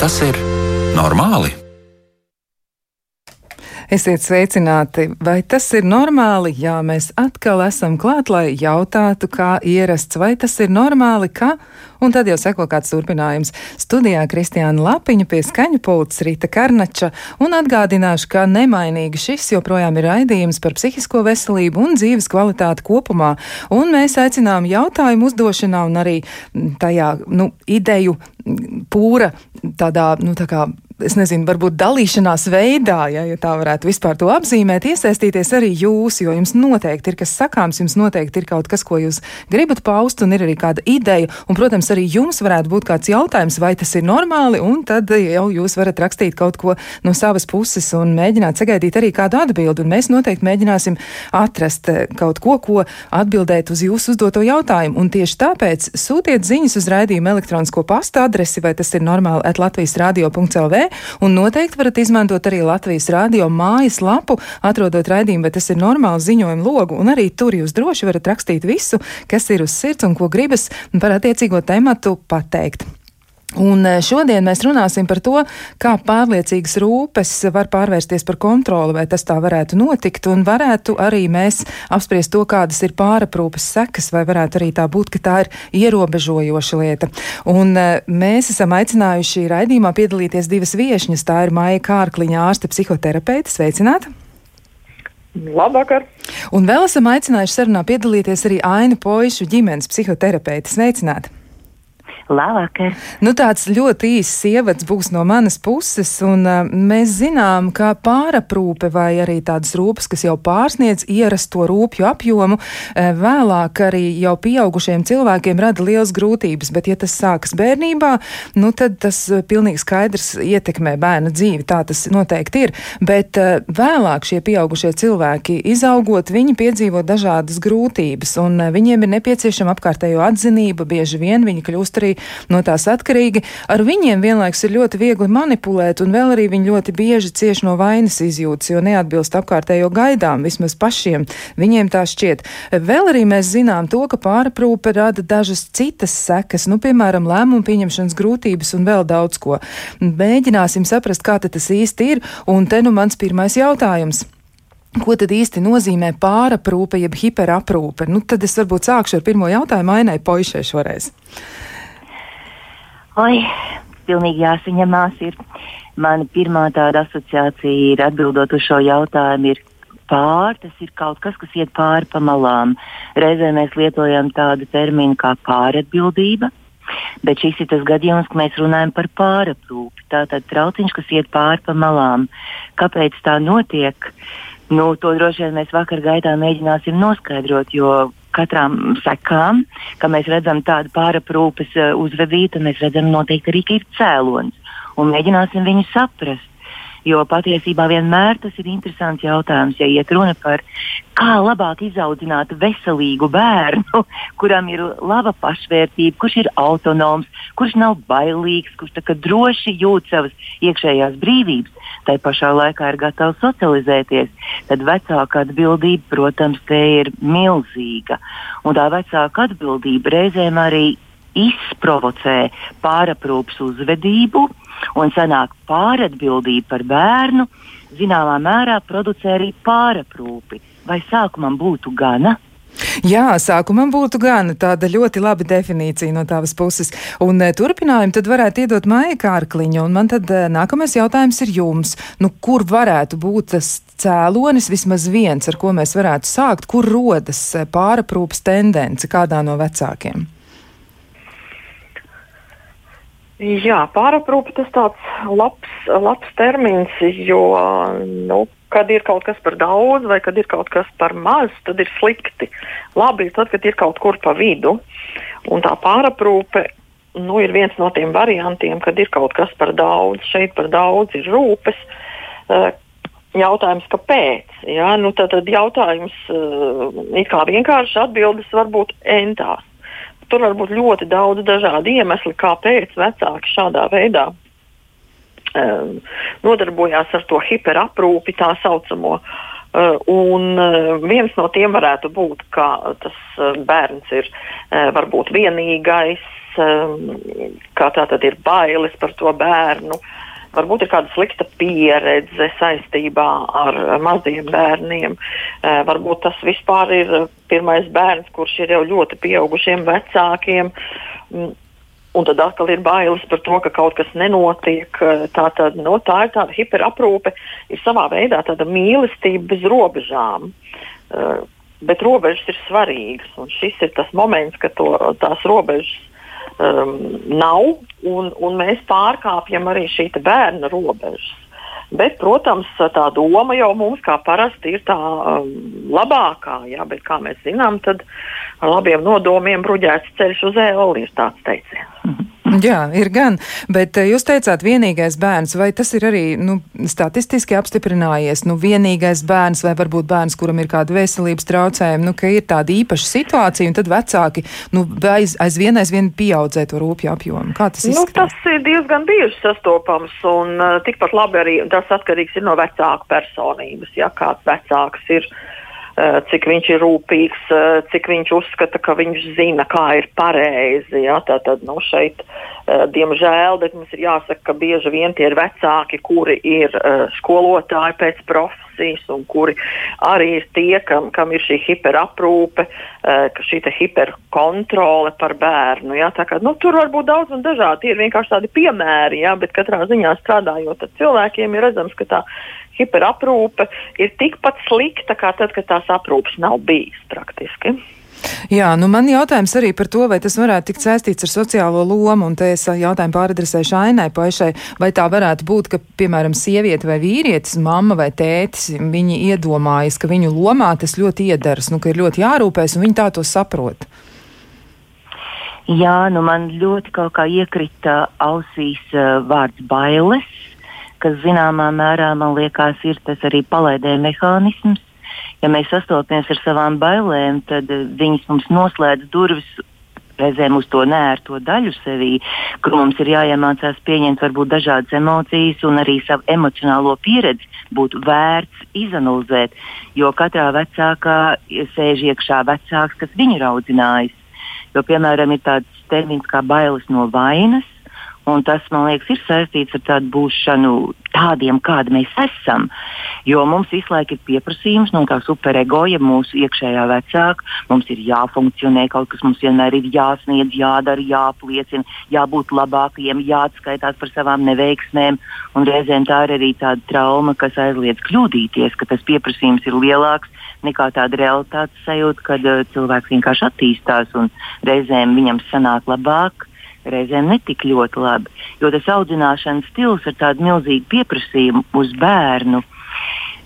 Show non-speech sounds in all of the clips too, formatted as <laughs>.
Vai tas ir normāli? Esiet sveicināti! Vai tas ir normāli? Jā, mēs atkal esam klāt, lai jautātu, kā ierasts, vai tas ir normāli, kā? Un tad jau seko kāds turpinājums. Studijā Kristiāna Lapiņa pie skaņu pults Rīta Karnača un atgādināšu, ka nemainīgi šis joprojām ir raidījums par psihisko veselību un dzīves kvalitāti kopumā. Un mēs aicinām jautājumu uzdošanā un arī tajā, nu, ideju pūra tādā, nu, tā kā es nezinu, varbūt dalīšanās veidā, ja, ja tā varētu vispār to apzīmēt, iesaistīties arī jūs, jo jums noteikti ir kas sakāms, jums noteikti ir kaut kas, ko jūs gribat paust, un ir arī kāda ideja, un, protams, arī jums varētu būt kāds jautājums, vai tas ir normāli, un tad jau jūs varat rakstīt kaut ko no savas puses un mēģināt sagaidīt arī kādu atbildi, un mēs noteikti mēģināsim atrast eh, kaut ko, ko atbildēt uz jūsu uzdoto jautājumu, un tieši tāpēc sūtiet ziņas uz raidījumu elektronisko pasta adresi, vai tas ir normāli at Latvijas radio.lv un noteikti varat izmantot arī Latvijas radio mājas lapu, atrodot raidījumu, bet tas ir normāls ziņojumu logu, un arī tur jūs droši varat rakstīt visu, kas ir uz sirds un ko gribas par attiecīgo tematu pateikt. Un eh, šodien mēs runāsim par to, kā pārliecīgas rūpes var pārvērsties par kontroli, vai tas tā varētu notikt, un varētu arī mēs apspriest to, kādas ir pāraprūpes sekas, vai varētu arī tā būt, ka tā ir ierobežojoša lieta. Un eh, mēs esam aicinājuši raidījumā piedalīties divas viešņas. Tā ir Maija Kārkliņa ārste psihoterapeite. Sveicināta! Labvakar! Un vēl esam aicinājuši sarunā piedalīties arī Aina Poišu ģimenes psihoterapeite. Sveicināta! Labvakar! Nu, tāds ļoti īsts ievads būs no manas puses, un uh, mēs zinām, ka pāraprūpe vai arī tādas rūpes, kas jau pārsniedz ierasto rūpju apjomu, uh, vēlāk arī jau pieaugušiem cilvēkiem rada liels grūtības, bet ja tas sākas bērnībā, nu tad tas uh, pilnīgi skaidrs ietekmē bērna dzīvi, tā tas noteikti ir, bet vēlāk šie pieaugušie cilvēki izaugot, viņi piedzīvo dažādas grūtības, un viņiem ir nepieciešama apkārtējo atzinība, bieži vien viņi kļūst arī no tās atkarīgi. Ar viņiem vienlaiks ir ļoti viegli manipulēt, un vēl arī viņi ļoti bieži cieš no vainas izjūtas, jo neatbilst apkārtējo gaidām, vismaz pašiem. Viņiem tā šķiet. Vēl arī mēs zinām to, ka pāraprūpe rada dažas citas sekas, nu, piemēram, lēmumu pieņemšanas grūtības un vēl daudz ko. Mēģināsim saprast, kā tas īsti ir, un te nu mans pirmais jautājums. Ko tad īsti nozīmē pāraprūpe, jeb hiperaprūpe? Nu, tad es varbūt sākšu ar pirmo jautājumu Ainai Poišai šoreiz. Oi, pilnīgi jāsaņemās. Ir. Mana pirmā tāda asociācija ir atbildot uz šo jautājumu. Ir pār, tas ir kaut kas, kas iet pāri pa malām. Reizē mēs lietojam tādu terminu kā pāratbildība, bet šis ir tas gadījums, kad mēs runājam par pāraprūpi. Tātad trauciņš, kas iet pāri pa malām. Kāpēc tā notiek? Nu, to droši vien mēs vakar gaitā mēģināsim noskaidrot, jo katrām sekām, ka mēs redzam tādu pāraprūpes uh, uzvedību, mēs redzam noteikti arī, ka ir cēlonis un mēģināsim viņu saprast. Jo patiesībā vienmēr tas ir interesants jautājums, ja iet runa par kā labāk izaudzināt veselīgu bērnu, <laughs> kuram ir laba pašvērtība, kurš ir autonoms, kurš nav bailīgs, kurš droši jūt savas iekšējās brīvības, tai pašā laikā ir gatavs socializēties. Tad vecāka atbildība, protams, te ir milzīga. Un tā vecāka atbildība reizēm arī izprovocē pāraprūpas uzvedību un sanāk pāratbildība par bērnu, zināmā mērā producē arī pāraprūpi. Vai sākumam būtu gana? Jā, sākumam būtu gan tāda ļoti laba definīcija no tavas puses. Un e, turpinājumu tad varētu iedot Maija Kārkliņa. Un man tad e, nākamais jautājums ir jums. Nu, kur varētu būt tas cēlonis, vismaz viens, ar ko mēs varētu sākt, kur rodas e, pāraprūpas tendence kādā no vecākiem? Jā, pāraprūpe tas tāds labs, labs termins, jo, nu, kad ir kaut kas par daudz vai kad ir kaut kas par maz, tad ir slikti. Labi ir tad, kad ir kaut kur pa vidu. Un tā pāraprūpe nu, ir viens no tiem variantiem, kad ir kaut kas par daudz. Šeit par daudz ir rūpes. Uh, jautājums, kāpēc? Ja? Nu, tad, tad jautājums, it kā vienkārši atbildes var būt entās tur var būt ļoti daudz dažādu iemeslu, kāpēc vecāki šādā veidā um, nodarbojās ar to hiperaprūpi, tā saucamo. Uh, un uh, viens no tiem varētu būt, ka tas uh, bērns ir varbūt vienīgais, um, kā tā tad ir bailes par to bērnu. Varbūt ir kāda slikta pieredze saistībā ar maziem bērniem. Varbūt tas vispār ir pirmais bērns, kurš ir jau ļoti pieaugušiem vecākiem. Mm, Un tad atkal ir bailes par to, ka kaut kas nenotiek. Tā, tad, no, tā ir tāda hiperaprūpe, ir savā veidā tāda mīlestība bez robežām. Uh, bet robežas ir svarīgas, un šis ir tas moments, kad to, tās robežas um, nav, un, un mēs pārkāpjam arī šī bērna robežas. Bet, protams, tā doma jau mums kā parasti ir tā um, labākā, jā, bet kā mēs zinām, tad ar labiem nodomiem bruģēts ceļš uz ēli ir tāds teiciens. <laughs> Jā, ir gan, bet eh, jūs teicāt vienīgais bērns, vai tas ir arī nu, statistiski apstiprinājies, nu vienīgais bērns vai varbūt bērns, kuram ir kāda veselības traucējuma, nu ka ir tāda īpaša situācija un tad vecāki, nu aiz, aizvien aizvien pieaudzē to rūpju apjomu. Kā tas izskatās? Nu, tas ir diezgan bieži sastopams un uh, tikpat labi arī tas atkarīgs ir no vecāku personības, ja kāds vecāks ir. Uh, cik viņš ir rūpīgs, eh, cik viņš uzskata, ka viņš zina, kā ir pareizi. Ja? Tātad nu, šeit, eh, diemžēl, bet mums ir jāsaka, ka bieži vien tie ir vecāki, kuri ir skolotāji pēc profesijas un kuri arī ir tie, kam, kam ir šī hiperaprūpe, ka šī hiperkontrole par bērnu. Ja? Kā, nu, tur var būt daudz un dažādi. Tie ir vienkārši tādi piemēri, ja? bet katrā ziņā strādājot ar cilvēkiem ir redzams, ka tā hiperaprūpe ir tikpat slikta kā tad, kad tās aprūpes nav bijis praktiski. Jā, nu man jautājums arī par to, vai tas varētu tikt saistīts ar sociālo lomu, un te es jautājumu pāradresēšu Ainai Paišai, vai tā varētu būt, ka, piemēram, sieviete vai vīrietis, mamma vai tētis, viņi iedomājas, ka viņu lomā tas ļoti iedaras, nu, ka ir ļoti jārūpēs, un viņi tā to saprot. Jā, nu man ļoti kaut kā iekrita ausīs uh, vārds bailes kas zināmā mērā man liekas ir tas arī palaidē mehānisms. Ja mēs sastopamies ar savām bailēm, tad eh, viņas mums noslēdz durvis reizēm uz to nērto daļu sevī, kur mums ir jāiemācās pieņemt varbūt dažādas emocijas un arī savu emocionālo pieredzi būtu vērts izanalizēt, jo katrā vecākā sēž iekšā vecāks, kas viņu ir audzinājis. Jo, piemēram, ir tāds termins kā bailes no vainas, Un tas, man liekas, ir saistīts ar tādu būšanu tādiem, kādi mēs esam. Jo mums visu laiku ir pieprasījums no kā superego, ja mūsu iekšējā vecāka mums ir jāfunkcionē, kaut kas mums vienmēr ir jāsniedz, jādara, jāpliecina, jābūt labākajiem, jāatskaitās par savām neveiksmēm. Un reizēm tā ir arī tāda trauma, kas aizliedz kļūdīties, ka tas pieprasījums ir lielāks nekā tāda realitātes sajūta, kad uh, cilvēks vienkārši attīstās un reizēm viņam sanāk labāk reizēm netik ļoti labi, jo tas audzināšanas stils ar tādu milzīgu pieprasījumu uz bērnu.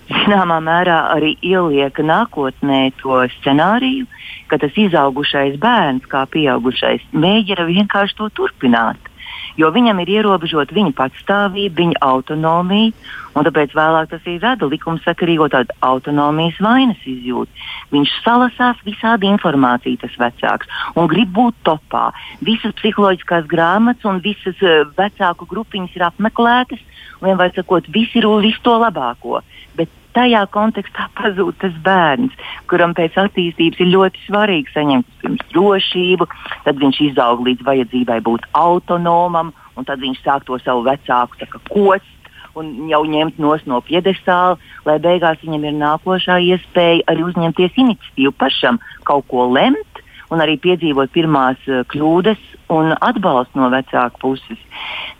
Zināmā mērā arī ieliek nākotnē to scenāriju, ka tas izaugušais bērns, kā pieaugušais, mēģina vienkārši to turpināt jo viņam ir ierobežota viņa patstāvība, viņa autonomija, un tāpēc vēlāk tas arī rada likumsakarīgo tādu autonomijas vainas izjūtu. Viņš salasās visādi informāciju, tas vecāks, un grib būt topā. Visas psiholoģiskās grāmatas un visas uh, vecāku grupiņas ir apmeklētas, vienmēr sakot, visi ir visu to labāko. Bet tajā kontekstā pazūd tas bērns, kuram pēc attīstības ir ļoti svarīgi saņemt pirms drošību, tad viņš izaug līdz vajadzībai būt autonomam, un tad viņš sāk to savu vecāku saka, kost. Un jau ņemt no piedestāla, lai beigās viņam ir nākošā iespēja arī uzņemties iniciatīvu pašam, kaut ko lemt un arī piedzīvot pirmās uh, kļūdas un atbalstu no vecāku puses.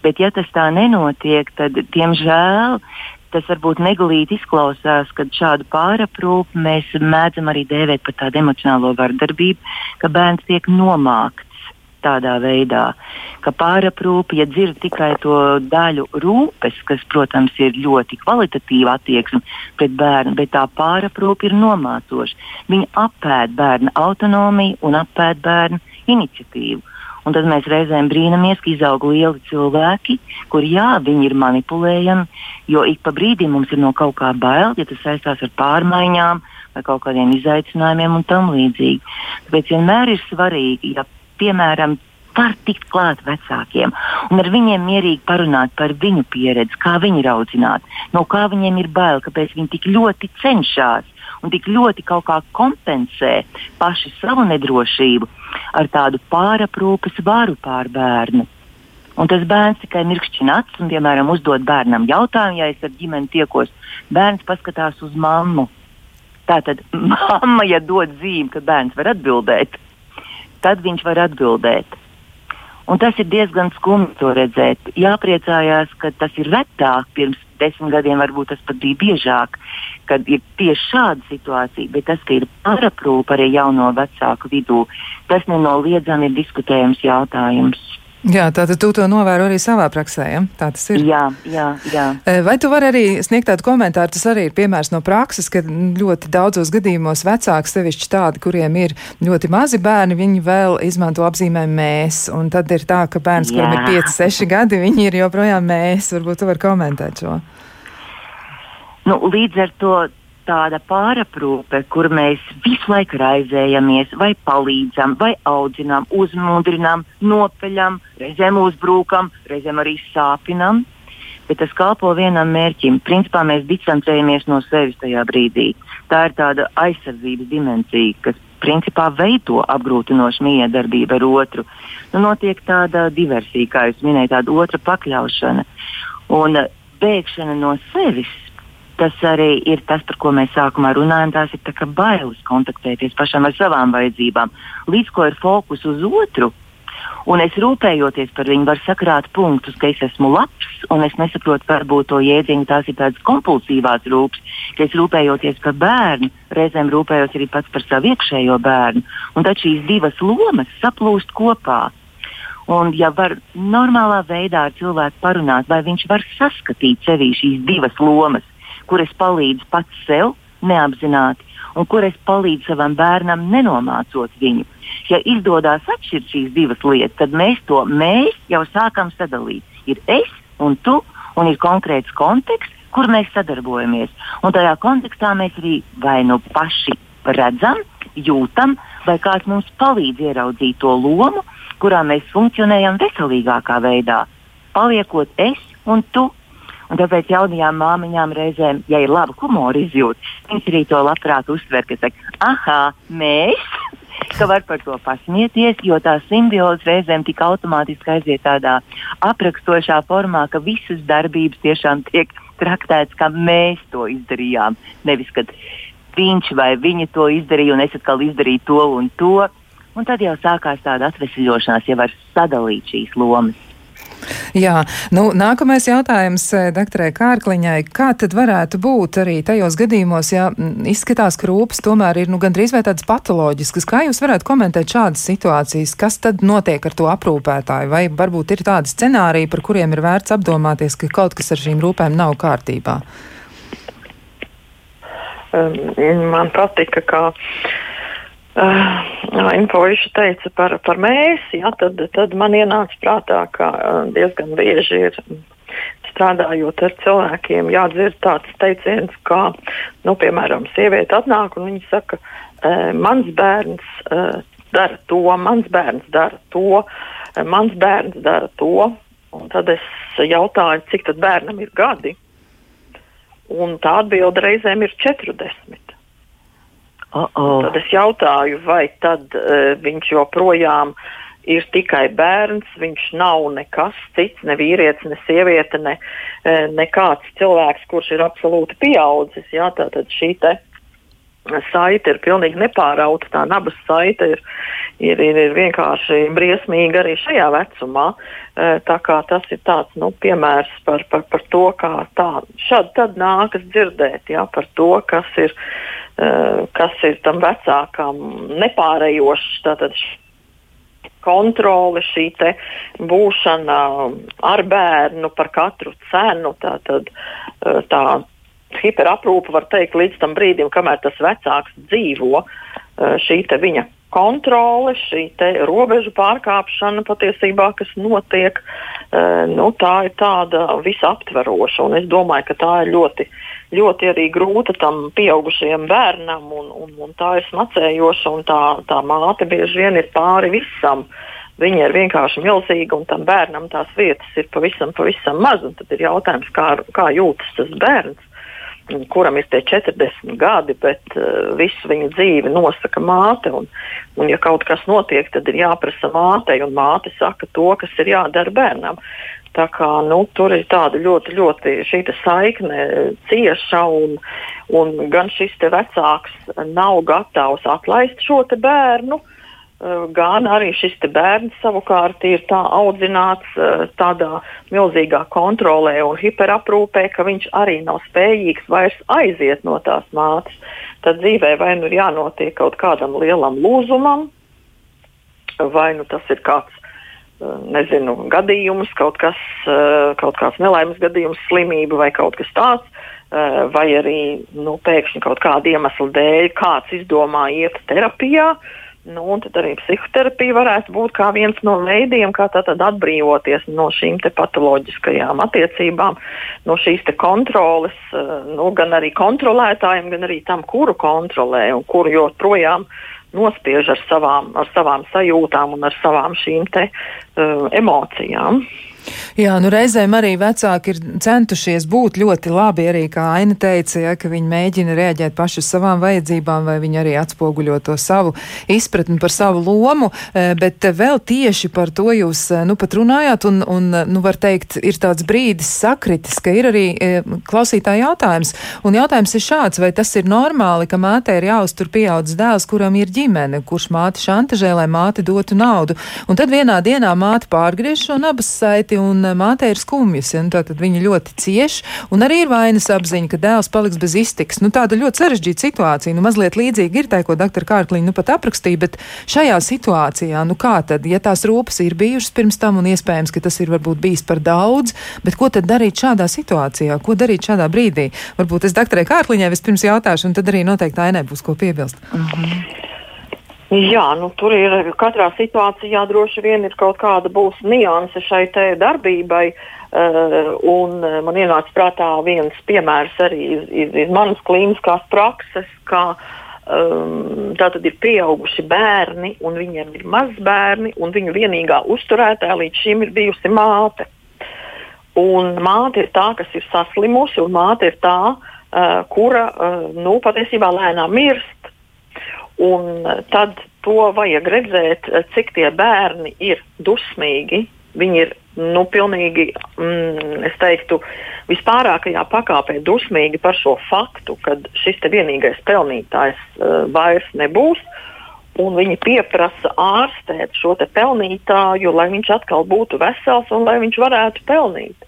Bet, ja tas tā nenotiek, tad, diemžēl, tas varbūt neglīti izklausās, kad šādu pāraprūpi mēs mēdzam arī dēvēt par tādu emocionālo vardarbību, ka bērns tiek nomākts tādā veidā, ka pāraprūpe, ja dzird tikai to daļu rūpes, kas, protams, ir ļoti kvalitatīva attieksme pret bērnu, bet tā pāraprūpe ir nomācoša. Viņa apēd bērna autonomiju un apēd bērnu iniciatīvu. Un tad mēs reizēm brīnamies, ka izaug lieli cilvēki, kuri, jā, viņi ir manipulējami, jo ik pa brīdim mums ir no kaut kā bail, ja tas saistās ar pārmaiņām vai kaut kādiem izaicinājumiem un tam līdzīgi. Tāpēc vienmēr ir svarīgi, ja, piemēram, var tikt klāt vecākiem un ar viņiem mierīgi parunāt par viņu pieredzi, kā viņi ir audzināti, no kā viņiem ir bail, kāpēc viņi tik ļoti cenšas un tik ļoti kaut kā kompensē paši savu nedrošību ar tādu pāraprūpes varu pār bērnu. Un tas bērns tikai mirkšķina acis un, piemēram, uzdod bērnam jautājumu, ja es ar ģimeni tiekos. Bērns paskatās uz mammu. Tātad <laughs> mamma, ja dod zīmi, ka bērns var atbildēt, tad viņš var atbildēt. Un tas ir diezgan skumji to redzēt. Jāpriecājās, ka tas ir retāk. Pirms desmit gadiem varbūt tas pat bija biežāk, kad ir tieši šāda situācija. Bet tas, ka ir paraprūpa arī jauno vecāku vidū, tas nenoliedzami ir diskutējams jautājums. Jā, tātad tu to novēro arī savā praksē, ja? Tā tas ir. Jā, jā, jā. E, vai tu vari arī sniegt tādu komentāru? Tas arī ir piemērs no prakses, ka ļoti daudzos gadījumos vecāki, sevišķi tādi, kuriem ir ļoti mazi bērni, viņi vēl izmanto apzīmējumu mēs. Un tad ir tā, ka bērns, jā. kuram ir 5, 6 gadi, viņi ir joprojām mēs. Varbūt tu vari komentēt šo. Nu, līdz ar to tāda pāraprūpe, kur mēs visu laiku raizējamies, vai palīdzam, vai audzinām, uzmundrinām, nopeļam, reizēm uzbrūkam, reizēm arī sāpinam. Bet tas kalpo vienam mērķim. Principā mēs distancējamies no sevis tajā brīdī. Tā ir tāda aizsardzības dimensija, kas principā veido apgrūtinošu miedarbību ar otru. Nu, notiek tāda diversija, kā jūs minējāt, tāda otra pakļaušana. Un bēgšana no sevis tas arī ir tas, par ko mēs sākumā runājam. Tās ir bailes kontaktēties pašam ar savām vajadzībām, līdz ko ir fokus uz otru. Un es rūpējoties par viņu, varu sakrāt punktus, ka es esmu labs, un es nesaprotu, varbūt to jēdzienu, tās ir tādas kompulsīvās rūpes, ka es rūpējoties par bērnu, reizēm rūpējos arī pats par savu iekšējo bērnu. Un tad šīs divas lomas saplūst kopā. Un, ja var normālā veidā ar cilvēku parunāt, vai viņš var saskatīt sevī šīs divas lomas, kur es palīdzu pats sev neapzināti, un kur es palīdzu savam bērnam nenomācot viņu. Ja izdodas atšķirt šīs divas lietas, tad mēs to mēs jau sākam sadalīt. Ir es un tu, un ir konkrēts konteksts, kur mēs sadarbojamies. Un tajā kontekstā mēs arī vai nu paši redzam, jūtam, vai kāds mums palīdz ieraudzīt to lomu, kurā mēs funkcionējam veselīgākā veidā. Paliekot es un tu Un tāpēc jaunajām māmiņām reizēm, ja ir laba humora izjūta, viņas arī to labprāt uztver, ka saka, ah, mēs, <laughs> ka var par to pasmieties, jo tā simbioze reizēm tik automātiski aiziet tādā aprakstošā formā, ka visas darbības tiešām tiek traktētas, kā mēs to izdarījām. Nevis, kad viņš vai viņa to izdarīja un es atkal izdarīju to un to. Un tad jau sākās tāda atvesļošanās, ja var sadalīt šīs lomas. Jā, nu, nākamais jautājums eh, doktorai Kārkliņai. Kā tad varētu būt arī tajos gadījumos, ja izskatās, ka rūpes tomēr ir nu, gandrīz vai tādas patoloģiskas? Kā jūs varētu komentēt šādas situācijas? Kas tad notiek ar to aprūpētāju? Vai varbūt ir tādi scenāriji, par kuriem ir vērts apdomāties, ka kaut kas ar šīm rūpēm nav kārtībā? Man patika, ka uh, Infoviša teica par, par mēsi, ja, tad, tad man ienāca prātā, ka uh, diezgan bieži ir strādājot ar cilvēkiem, jādzird tāds teiciens, kā, nu, piemēram, sieviete atnāk un viņa saka, uh, mans bērns uh, dara to, mans bērns dara to, mans bērns dara to. Un tad es jautāju, cik tad bērnam ir gadi. Un tā atbilde reizēm ir 40. Uh -oh. Tad es jautāju, vai tad uh, viņš joprojām ir tikai bērns, viņš nav nekas cits, ne vīrietis, ne sieviete, ne, uh, ne kāds cilvēks, kurš ir absolūti pieaudzis. Jā, tātad šī te saite ir pilnīgi nepārauta, tā nabas saite ir, ir, ir, ir vienkārši briesmīga arī šajā vecumā. Uh, tā kā tas ir tāds nu, piemērs par, par, par to, kā tā šad tad nākas dzirdēt, jā, par to, kas ir Eh, kas ir tam vecākam nepārējošs. Tātad kontrole, šī būšana ar bērnu par katru cenu. Tātad, eh, tā hiperaprūpe var teikt līdz tam brīdim, kamēr tas vecāks dzīvo. Eh, šī viņa kontrole, šī robežu pārkāpšana patiesībā, kas notiek, nu, tā ir tāda visaptveroša. Un es domāju, ka tā ir ļoti ļoti arī grūta tam pieaugušajam bērnam, un, un, un tā ir smacējoša, un tā, tā māte bieži vien ir pāri visam. Viņa ir vienkārši milzīga, un tam bērnam tās vietas ir pavisam, pavisam maz. Tad ir jautājums, kā, kā jūtas tas bērns, kuram ir tie 40 gadi, bet uh, visu viņa dzīvi nosaka māte. Un, un, ja kaut kas notiek, tad ir jāprasa mātei, un māte saka to, kas ir jādara bērnam. Tā kā, nu, tur ir tāda ļoti, ļoti šī saikne cieša, un, un gan šis vecāks nav gatavs atlaist šo bērnu, uh, Eh, gan arī šis bērns savukārt ir tā audzināts eh, tādā milzīgā kontrolē un hiperaprūpē, ka viņš arī nav spējīgs vairs aiziet no tās mātes. Tad dzīvē vai nu ir jānotiek kaut kādam lielam lūzumam, vai nu tas ir kāds eh, nezinu, gadījums, kaut, kas, kaut kāds nelaimes gadījums, slimība vai kaut kas tāds. Vai arī nu, pēkšņi kaut kāda iemesla dēļ kāds izdomā iet terapijā, uh, Nu, un tad arī psihoterapija varētu būt kā viens no veidiem, kā atbrīvoties no šīm patoloģiskajām attiecībām, no šīs kontroles, eh, nu, gan arī kontrolētājiem, gan arī tam, kuru kontrolē un kuru joprojām nospiež ar savām, ar savām sajūtām un ar savām šīm te, uh, emocijām. Jā, nu reizēm arī vecāki ir centušies būt ļoti labi, arī kā Aina teica, ja, ka viņi mēģina reaģēt paši uz savām vajadzībām, vai viņi arī atspoguļo to savu izpratni par savu lomu, e, bet vēl tieši par to jūs, e, nu, pat runājāt, un, un nu, var teikt, ir tāds brīdis sakritis, ka ir arī e, klausītāja jautājums, un jautājums ir šāds, vai tas ir normāli, ka mātei ir jāuztur pieaudzis dēls, kuram ir ģimene, kurš māti šantažē, lai māte dotu naudu, un tad vienā dienā māte pārgriež šo nabas saiti, cieti, un eh, mātei ir skumjas. Ja? Nu, tātad viņa ļoti cieš, un arī ir vainas apziņa, ka dēls paliks bez iztiks. Nu, tāda ļoti sarežģīta situācija. Nu, mazliet līdzīga ir tā, ko doktora Kārkliņa nu pat aprakstīja, bet šajā situācijā, nu kā tad, ja tās rūpes ir bijušas pirms tam, un iespējams, ka tas ir varbūt bijis par daudz, bet ko tad darīt šādā situācijā? Ko darīt šādā brīdī? Varbūt es doktorai Kārkliņai vispirms jautāšu, un tad arī noteikti Ainē būs ko piebilst. Mm -hmm. Jā, nu, tur ir katrā situācijā droši vien ir kaut kāda būs nianse šai darbībai. Uh, un man ienāca prātā viens piemērs arī iz, iz, iz manas klīniskās prakses, ka um, tātad ir pieauguši bērni, un viņiem ir mazbērni, un viņu vienīgā uzturētāja līdz šim ir bijusi māte. Un māte ir tā, kas ir saslimusi, un māte ir tā, uh, kura uh, nu, patiesībā lēnām mirst. Un eh, tad to vajag redzēt, eh, cik tie bērni ir dusmīgi. Viņi ir nu, pilnīgi, mm, es teiktu, vispārākajā pakāpē dusmīgi par šo faktu, ka šis vienīgais pelnītājs uh, vairs nebūs. Un viņi pieprasa ārstēt šo pelnītāju, lai viņš atkal būtu vesels un lai viņš varētu pelnīt.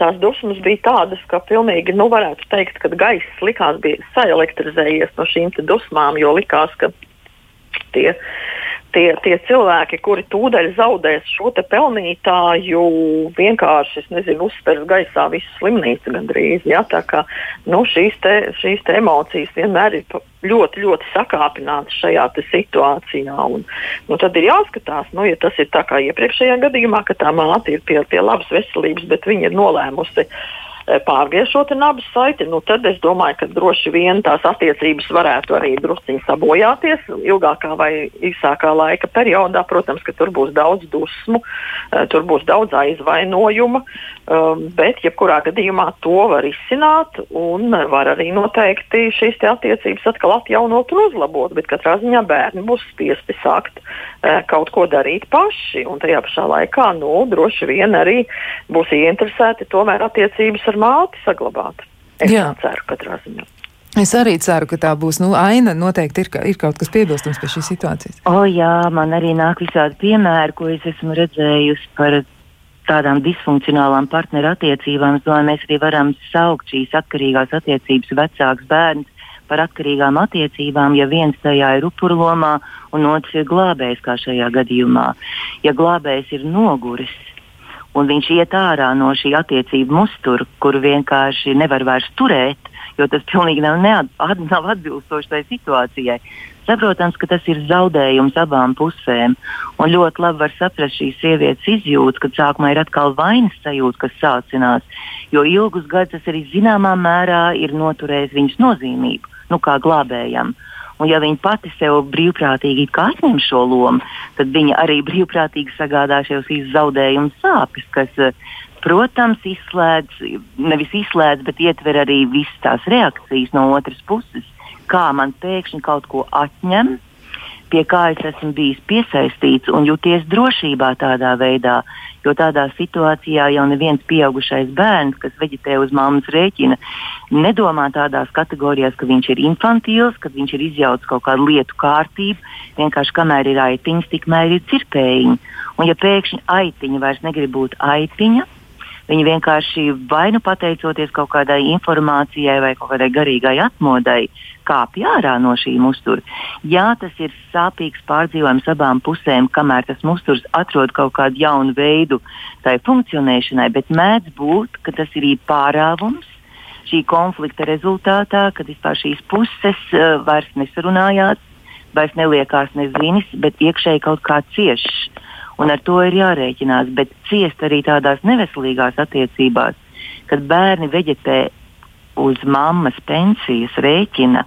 Tās dusmas bija tādas, ka pilnīgi, nu, varētu teikt, ka gaiss likās bija saelektrizējies no šīm dusmām, jo likās, ka tie tie, tie cilvēki, kuri tūdaļ zaudēs šo pelnītāju, vienkārši nezinu, uzspērs gaisā visu slimnīcu gandrīz. Ja? Tā kā nu, šīs, te, šīs te emocijas vienmēr ir ļoti, ļoti sakāpinātas šajā situācijā. Un, nu, tad ir jāskatās, nu, ja tas ir tā kā iepriekšējā gadījumā, ka tā māte ir pie, pie labas veselības, bet viņa ir nolēmusi uh, Eh, pārgriež šo nabas saiti, nu tad es domāju, ka droši vien tās attiecības varētu arī drusciņi sabojāties ilgākā vai īsākā laika periodā. Protams, ka tur būs daudz dusmu, eh, tur būs daudz aizvainojuma, um, bet jebkurā gadījumā to var izsināt un var arī noteikti šīs attiecības atkal atjaunot un uzlabot. Bet katrā ziņā bērni būs spiesti sākt uh, kaut ko darīt paši, un tajā pašā laikā nu, droši vien arī būs ieinteresēti tomēr attiecības ar ar māti saglabāt. Es Jā. ceru, katrā ziņā. Es arī ceru, ka tā būs. Nu, Aina noteikti ir, ir kaut kas piebilstams pie šīs situācijas. O, jā, man arī nāk visādi piemēri, ko es esmu redzējusi par tādām disfunkcionālām partneru attiecībām. Es domāju, mēs arī varam saukt šīs atkarīgās attiecības vecāks bērns par atkarīgām attiecībām, ja viens tajā ir upurlomā un otrs ir glābējs, kā šajā gadījumā. Ja glābējs ir noguris, un viņš iet ārā no šī attiecību mustura, kuru vienkārši nevar vairs turēt, jo tas pilnīgi nav, neat, at, nav atbilstoši tai situācijai. Saprotams, ka tas ir zaudējums abām pusēm. Un ļoti labi var saprast šīs sievietes izjūtas, kad sākumā ir atkal vainas sajūta, kas sācinās. Jo ilgus gadus tas arī zināmā mērā ir noturējis viņas nozīmību, nu kā glābējam. Un, ja viņa pati sev brīvprātīgi atņem šo lomu, tad viņa arī brīvprātīgi sagādā šos zaudējumu sāpes, kas, eh, protams, izslēdz, nevis izslēdz, bet ietver arī visas tās reakcijas no otras puses, kā man pēkšņi kaut ko atņem pie kā es esmu bijis piesaistīts un jūties drošībā tādā veidā. Jo tādā situācijā jau neviens pieaugušais bērns, kas veģetē uz mammas rēķina, nedomā tādās kategorijās, ka viņš ir infantīls, ka viņš ir izjaucis kaut kādu lietu kārtību. Vienkārši kamēr ir aitiņas, tikmēr ir cirpējiņi. Un ja pēkšņi aitiņa vairs negrib būt aitiņa, Viņi vienkārši vai nu pateicoties kaut kādai informācijai vai kaut kādai garīgai atmodai, kāpj ārā no šī mustura. Jā, tas ir sāpīgs pārdzīvojums abām pusēm, kamēr tas musturs atrod kaut kādu jaunu veidu tai funkcionēšanai, bet mēdz būt, ka tas ir pārāvums šī konflikta rezultātā, kad vispār šīs puses uh, vairs nesarunājās, vairs neliekās nezinis, bet iekšēji kaut kā ciešs. Un ar to ir jārēķinās, bet ciest arī tādās neveselīgās attiecībās, kad bērni veģetē uz mammas pensijas rēķina.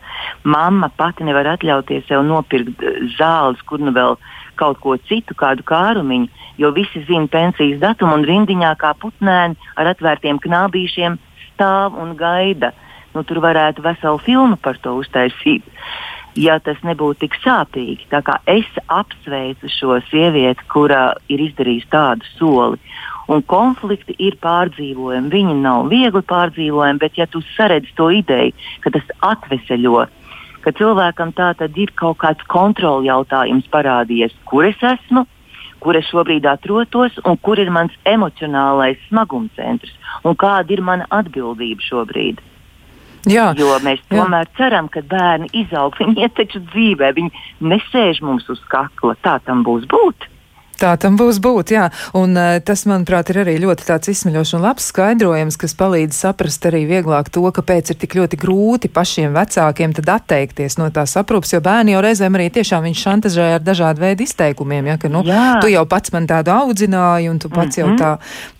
Mamma pati nevar atļauties sev nopirkt eh, zāles, kur nu vēl kaut ko citu, kādu kārumiņu, jo visi zina pensijas datumu un rindiņā kā putnēni ar atvērtiem knābīšiem stāv un gaida. Nu, tur varētu veselu filmu par to uztaisīt. Ja tas nebūtu tik sāpīgi, tā kā es apsveicu šo sievieti, kura ir izdarījusi tādu soli, Un konflikti ir pārdzīvojami. Viņi nav viegli pārdzīvojami, bet ja tu saredzi to ideju, ka tas atveseļo, ka cilvēkam tā tad ir kaut kāds kontrols jautājums parādījies, kur es esmu, kur es šobrīd atrodos un kur ir mans emocionālais smagumcentrs un kāda ir mana atbildība šobrīd. Jā, jo mēs tomēr jā. ceram, ka bērni izaug, viņi iet taču dzīvē, viņi nesēž mums uz kakla. Tā tam būs būt. Tā tam būs būt, jā. Un uh, tas, manuprāt, ir arī ļoti tāds izsmeļošs un labs skaidrojums, kas palīdz saprast arī vieglāk to, kāpēc ir tik ļoti grūti pašiem vecākiem tad atteikties no tās aprūpas, jo bērni jau reizēm arī tiešām viņš šantažē ar dažādu veidu izteikumiem, ja, ka, nu, jā. tu jau pats man tādu audzināji, un tu pats mm -hmm. jau mhm. tā,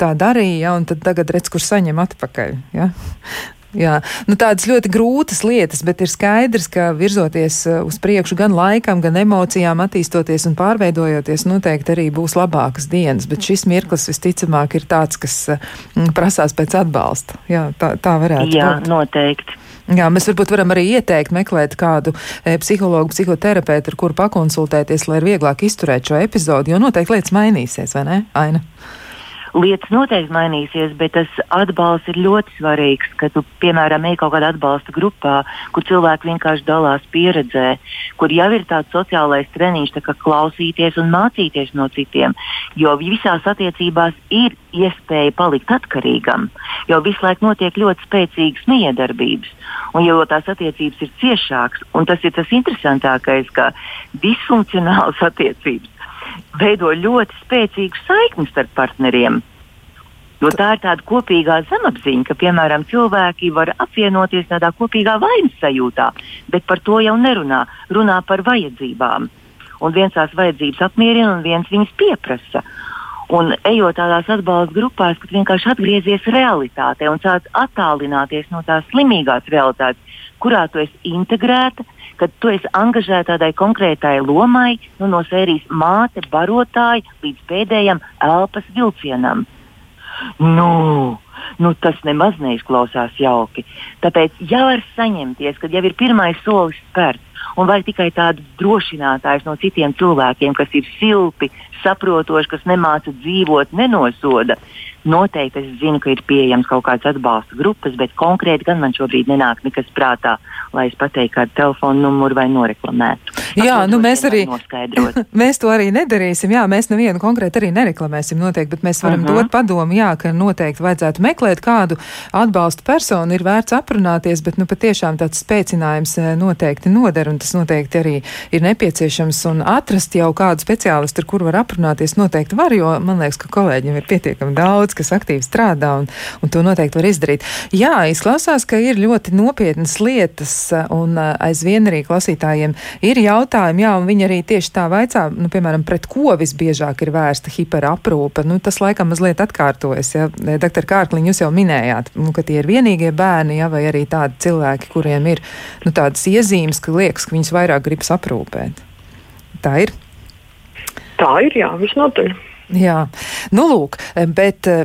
tā darīji, ja, un tad tagad redz, kur saņem atpakaļ. Ja. Jā, nu tādas ļoti grūtas lietas, bet ir skaidrs, ka virzoties uh, uz priekšu gan laikam, gan emocijām, attīstoties un pārveidojoties, noteikti arī būs labākas dienas. Bet šis mirklis visticamāk ir tāds, kas uh, prasās pēc atbalsta. Jā, tā, tā varētu būt. Jā, būt. noteikti. Jā, mēs varbūt varam arī ieteikt meklēt kādu e, psihologu, psihoterapeitu, ar kuru pakonsultēties, lai ir vieglāk izturēt šo epizodu, jo noteikti lietas mainīsies, vai ne, Aina? Lietas noteikti mainīsies, bet tas atbalsts ir ļoti svarīgs. Kad tu, piemēram, ej kaut kādā atbalsta grupā, kur cilvēki vienkārši dalās pieredzē, kur jau ir tāds sociālais treniņš, tā kā klausīties un mācīties no citiem. Jo visās attiecībās ir iespēja palikt atkarīgam, jo visu laiku notiek ļoti spēcīgas miedarbības. Un, jo tās attiecības ir ciešākas, un tas ir tas interesantākais, ka disfunkcionālas <laughs> attiecības veido ļoti spēcīgu saikni starp partneriem. Jo tā ir tāda kopīgā zemapziņa, ka, piemēram, cilvēki var apvienoties tādā kopīgā vainas sajūtā, bet par to jau nerunā. Runā par vajadzībām. Un viens tās vajadzības apmierina, un viens viņas pieprasa. Un ejot tādās atbalsta grupās, kad vienkārši atgriezies realitātē un sāc attālināties no tās slimīgās realitātes, kurā tu esi integrēta, kad tu esi angažēta tādai konkrētai lomai, nu, no sērijas māte, barotāja līdz pēdējam elpas vilcienam. Nu, nu, tas nemaz neizklausās jauki. Tāpēc jau var saņemties, kad jau ir pirmais solis spērts. Un vai tikai tāds drošinātājs no citiem cilvēkiem, kas ir silti, saprotoši, kas nemāca dzīvot, nenosoda. Noteikti es zinu, ka ir pieejams kaut kāds atbalsta grupas, bet konkrēti gan man šobrīd nenāk nekas prātā lai es pateiktu kādu telefonu numuru vai noreklamētu. Jā, nu mēs arī <laughs> mēs to arī nedarīsim. Jā, mēs nevienu konkrēti arī nereklamēsim noteikti, bet mēs varam uh mhm. -huh. dot padomu, jā, ka noteikti vajadzētu meklēt kādu atbalstu personu, ir vērts aprunāties, bet nu patiešām tāds spēcinājums eh, noteikti noder, un tas noteikti arī ir nepieciešams, un atrast jau kādu speciālistu, ar kuru var aprunāties, noteikti var, jo man liekas, ka kolēģiem ir pietiekami daudz, kas aktīvi strādā, un, un to noteikti var izdarīt. Jā, izklausās, ka ir ļoti nopietnas lietas, un aizvien arī klausītājiem ir jautājumi, jā, un viņi arī tieši tā vaicā, nu, piemēram, pret ko visbiežāk ir vērsta hiperaprūpe. Nu, tas laikam mazliet atkārtojas, ja. Doktor Kārkliņ, jūs jau minējāt, nu, ka tie ir vienīgie bērni, ja, vai arī tādi cilvēki, kuriem ir, nu, tādas iezīmes, ka liekas ka viņas vairāk gribas aprūpēt. Tā ir. Tā ir, jā, visnotaļ. Jā, nu lūk, bet eh,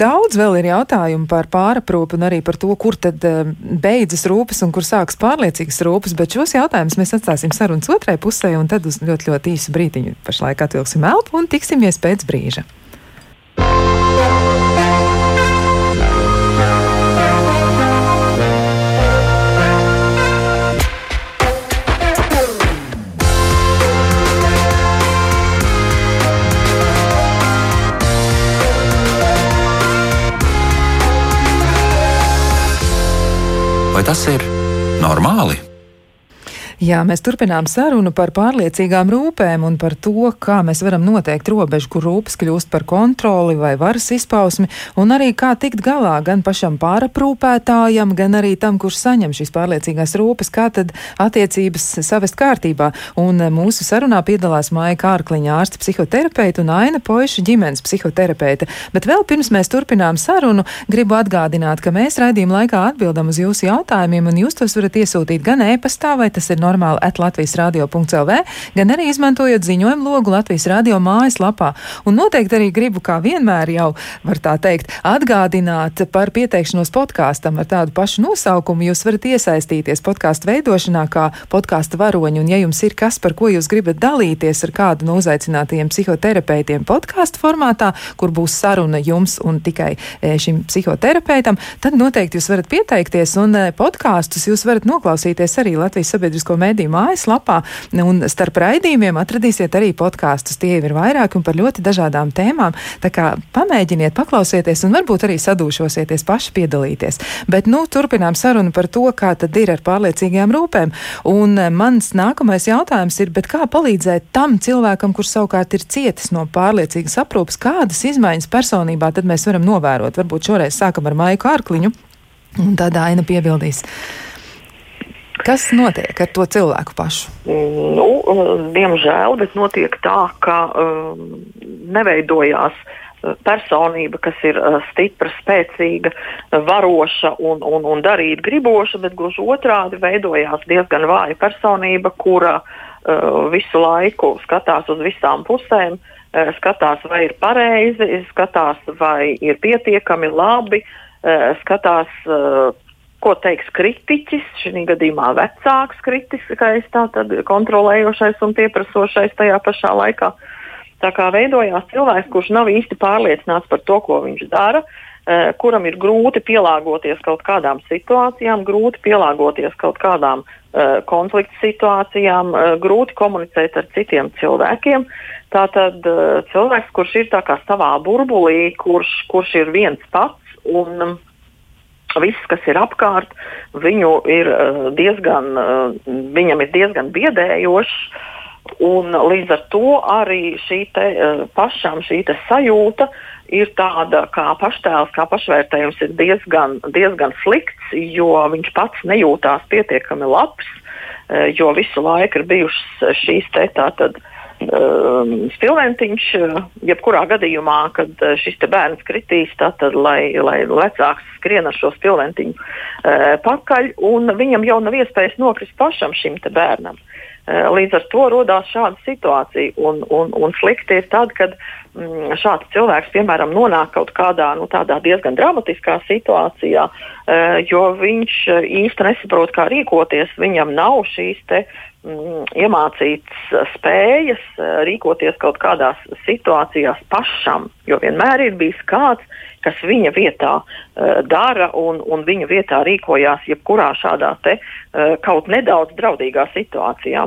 daudz vēl ir jautājumu par pāraprūpi un arī par to, kur tad eh, beidzas rūpes un kur sākas pārliecīgas rūpes, bet šos jautājumus mēs atstāsim sarunas otrai pusē un tad uz ļoti, ļoti īsu brītiņu pašlaik atvilksim elpu un tiksimies pēc brīža. Vai tas ir normāli? Jā, mēs turpinām sarunu par pārliecīgām rūpēm un par to, kā mēs varam noteikt robežu, kur rūpes kļūst par kontroli vai varas izpausmi, un arī kā tikt galā gan pašam pāraprūpētājam, gan arī tam, kurš saņem šīs pārliecīgās rūpes, kā tad attiecības savest kārtībā. Un mūsu sarunā piedalās Maija Kārkliņa ārsta psihoterapeita un Aina Poiša ģimenes psihoterapeita. Bet vēl pirms mēs turpinām sarunu, gribu atgādināt, ka mēs raidījuma laikā atbildam uz jūsu jautājumiem, un jūs tos varat iesūtīt gan e-pastā, vai tas ir normāli at Latvijas radio.lv, gan arī izmantojot ziņojumu logu Latvijas radio mājaslapā. Un noteikti arī gribu, kā vienmēr jau var tā teikt, atgādināt par pieteikšanos podkāstam ar tādu pašu nosaukumu. Jūs varat iesaistīties podkāstu veidošanā kā podkāstu varoņi, un ja jums ir kas, par ko jūs gribat dalīties ar kādu no uzaicinātajiem psihoterapeitiem podkāstu formātā, kur būs saruna jums un tikai e, šim psihoterapeitam, tad noteikti jūs varat pieteikties, un e, podkāstus jūs varat noklausīties arī Latvijas sabiedrisko sociālo mediju mājaslapā, un starp raidījumiem atradīsiet arī podkāstus. Tie ir vairāki un par ļoti dažādām tēmām. Tā kā pamēģiniet, paklausieties un varbūt arī sadūšosieties paši piedalīties. Bet, nu, turpinām sarunu par to, kā tad ir ar pārliecīgajām rūpēm. Un eh, mans nākamais jautājums ir, kā palīdzēt tam cilvēkam, kurš savukārt ir cietis no pārliecīgas aprūpes, kādas izmaiņas personībā tad mēs varam novērot? Varbūt šoreiz sākam ar Maiku Ārkliņu, un tad Aina piebildīs. Kas notiek ar to cilvēku pašu? Nu, diemžēl, bet notiek tā, ka um, neveidojās uh, personība, kas ir stipra, spēcīga, varoša un, un, un darīt griboša, bet gluži otrādi veidojās diezgan vāja personība, kura uh, visu laiku skatās uz visām pusēm, uh, skatās, vai ir pareizi, skatās, vai ir pietiekami labi, uh, skatās, uh, ko teiks kritiķis, šī gadījumā vecāks kritiskais, tātad kontrolējošais un pieprasošais tajā pašā laikā. Tā kā veidojās cilvēks, kurš nav īsti pārliecināts par to, ko viņš dara, eh, kuram ir grūti pielāgoties kaut kādām situācijām, grūti pielāgoties kaut kādām eh, konflikta situācijām, eh, grūti komunicēt ar citiem cilvēkiem. Tātad cilvēks, kurš ir savā burbulī, kurš, kurš ir viens pats un viss, kas ir apkārt, ir uh, diezgan, uh, viņam ir diezgan biedējošs. Un līdz ar to arī šī te, uh, pašam šī sajūta ir tāda, kā paštēls, kā pašvērtējums ir diezgan, diezgan slikts, jo viņš pats nejūtās pietiekami labs, jo visu laiku ir bijušas šīs te tātad. Uh, um, stilventiņš, uh, jebkurā gadījumā, kad uh, šis bērns kritīs, tad, lai, lai vecāks skrien ar šo stilventiņu uh, pakaļ, un viņam jau nav iespējas nokrist pašam šim bērnam. Uh, līdz ar to radās šāda situācija, un, un, un slikti ir tad, kad mm, šāds cilvēks, piemēram, nonāk kaut kādā nu, diezgan dramatiskā situācijā, uh, jo viņš īsti nesaprot, kā rīkoties. Viņam nav šīs te, uh, iemācīts uh, spējas uh, rīkoties kaut kādās situācijās pašam, jo vienmēr ir bijis kāds, kas viņa vietā uh, dara un, un viņa vietā rīkojās jebkurā šādā te, uh, kaut nedaudz draudīgā situācijā.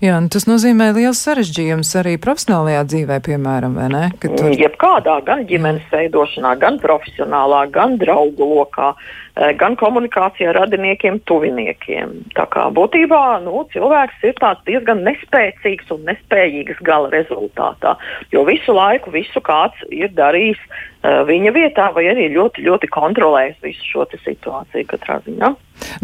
Jā, nu tas nozīmē liels sarežģījums arī profesionālajā dzīvē, piemēram, vai ne? Tur... Jebkādā, gan ģimenes veidošanā, gan profesionālā, gan draugu lokā, eh, gan komunikācijā ar radiniekiem, tuviniekiem. Tā kā būtībā nu, cilvēks ir diezgan nespēcīgs un nespējīgs gala rezultātā, jo visu laiku visu kāds ir darījis uh, viņa vietā vai arī ļoti, ļoti kontrolējis visu šo situāciju katrā ziņā.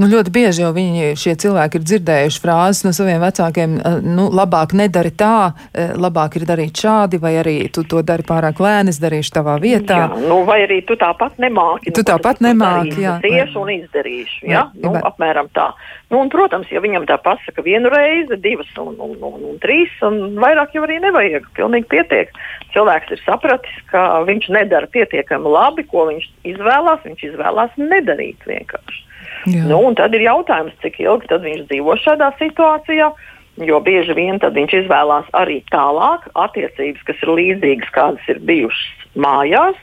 Nu, ļoti bieži jau viņi, šie cilvēki ir dzirdējuši frāzes no saviem vecākiem, nu, labāk nedari tā, eh, labāk ir darīt šādi, vai arī tu to dari pārāk lēni, es darīšu tavā vietā. Jā, nu, vai arī tu tāpat nemāki. Tu nu, tāpat nemāki, jā, ciešu un izdarīšu. Ja? Jā, nu, apmēram tā. Nu, un, protams, ja viņam tā pasaka vienu reizi, divas un, un, un, un trīs, un vairāk jau arī nevajag. Pilnīgi pietiek. Cilvēks ir sapratis, ka viņš nedara pietiekami labi, ko viņš izvēlās. Viņš izvēlās nedarīt vienkārši. Jā. Nu, tad ir jautājums, cik ilgi viņš dzīvo šādā situācijā. Jo bieži vien viņš izvēlās arī tālāk attiecības, kas ir līdzīgas, kādas ir bijušas mājās.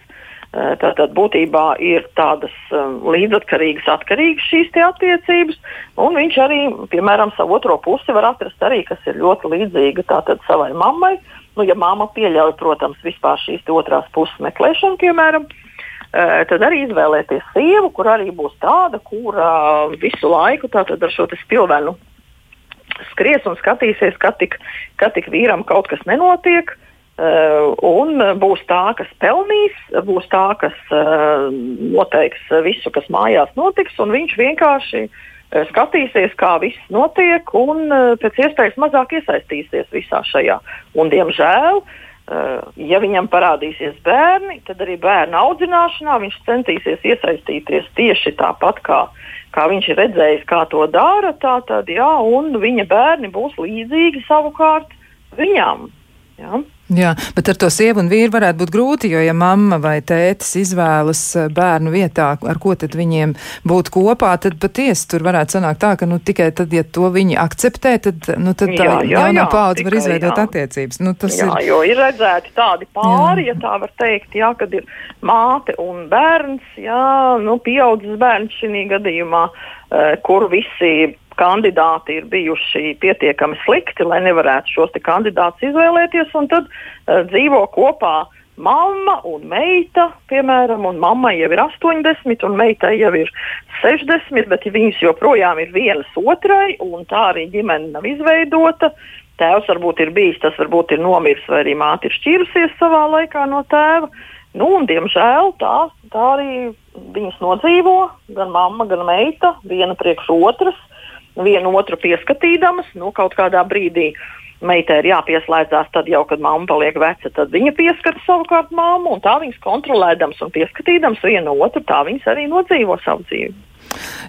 Eh, tātad būtībā ir tādas um, līdzatkarīgas, atkarīgas šīs attiecības, un viņš arī, piemēram, savu otro pusi var atrast arī, kas ir ļoti līdzīga tātad savai mammai. Nu, ja mamma pieļauj, protams, vispār šīs otrās puses meklēšanu, piemēram, uh, tad arī izvēlēties sievu, kur arī būs tāda, kura uh, visu laiku tātad ar šo spilvenu skries un skatīsies, kad tik, kad tik vīram kaut kas nenotiek. Uh, un būs tā, kas pelnīs, būs tā, kas uh, noteiks visu, kas mājās notiks, un viņš vienkārši uh, skatīsies, kā viss notiek, un pēc iespējas mazāk iesaistīsies visā šajā. Un, diemžēl, ja viņam parādīsies bērni, tad arī bērnu audzināšanā viņš centīsies iesaistīties tieši tāpat kā kā viņš ir redzējis, kā to dara, tā tad, jā, un viņa bērni būs līdzīgi savukārt viņam. Jā. Jā, bet ar to sievu un vīru varētu būt grūti, jo, ja mamma vai tētis izvēlas eh, bērnu vietā, ar ko tad viņiem būt kopā, tad patiesi tur varētu sanākt tā, ka nu, tikai tad, ja to viņi akceptē, tad, nu, tad tā jā, jā, jaunā paudze var izveidot jā. attiecības. Nu, jā, ir... jo ir redzēti tādi pāri, jā. ja tā var teikt, jā, kad ir māte un bērns, jā, nu, pieaudzis bērns šī gadījumā, eh, kur visi kandidāti ir bijuši pietiekami slikti, lai nevarētu šos kandidātus izvēlēties, un tad uh, dzīvo kopā mamma un meita, piemēram, un mammai jau ir 80, un meitai jau ir 60, bet viņas joprojām ir vienas otrai, un tā arī ģimene nav izveidota. Tēvs varbūt ir bijis, tas varbūt ir nomiris, vai arī māte ir šķīrusies savā laikā no tēva. Nu, un, diemžēl tā, tā arī viņas nodzīvo, gan mamma, gan meita, viena priekš otras vienu otru pieskatīdamas, nu, kaut kādā brīdī meitai ir jāpieslēdzās, tad jau, kad mamma paliek veca, tad viņa pieskata savukārt mammu, un tā viņas kontrolēdams un pieskatīdams vienu otru, tā viņas arī nodzīvo savu dzīvi.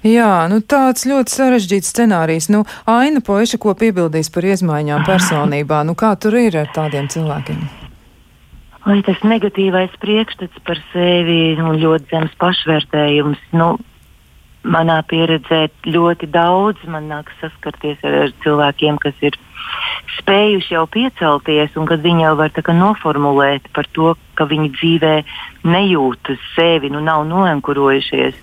Jā, nu tāds ļoti sarežģīts scenārijs. Nu, Aina Poiša, ko piebildīs par izmaiņām personībā, nu kā tur ir ar tādiem cilvēkiem? Vai tas negatīvais priekšstats par sevi un ļoti zems pašvērtējums, nu, manā pieredzē ļoti daudz man nākas saskarties ar, ar cilvēkiem, kas ir spējuši jau piecelties, un kad viņi jau var noformulēt par to, ka viņi dzīvē nejūtas sevi, nu nav noenkurojušies.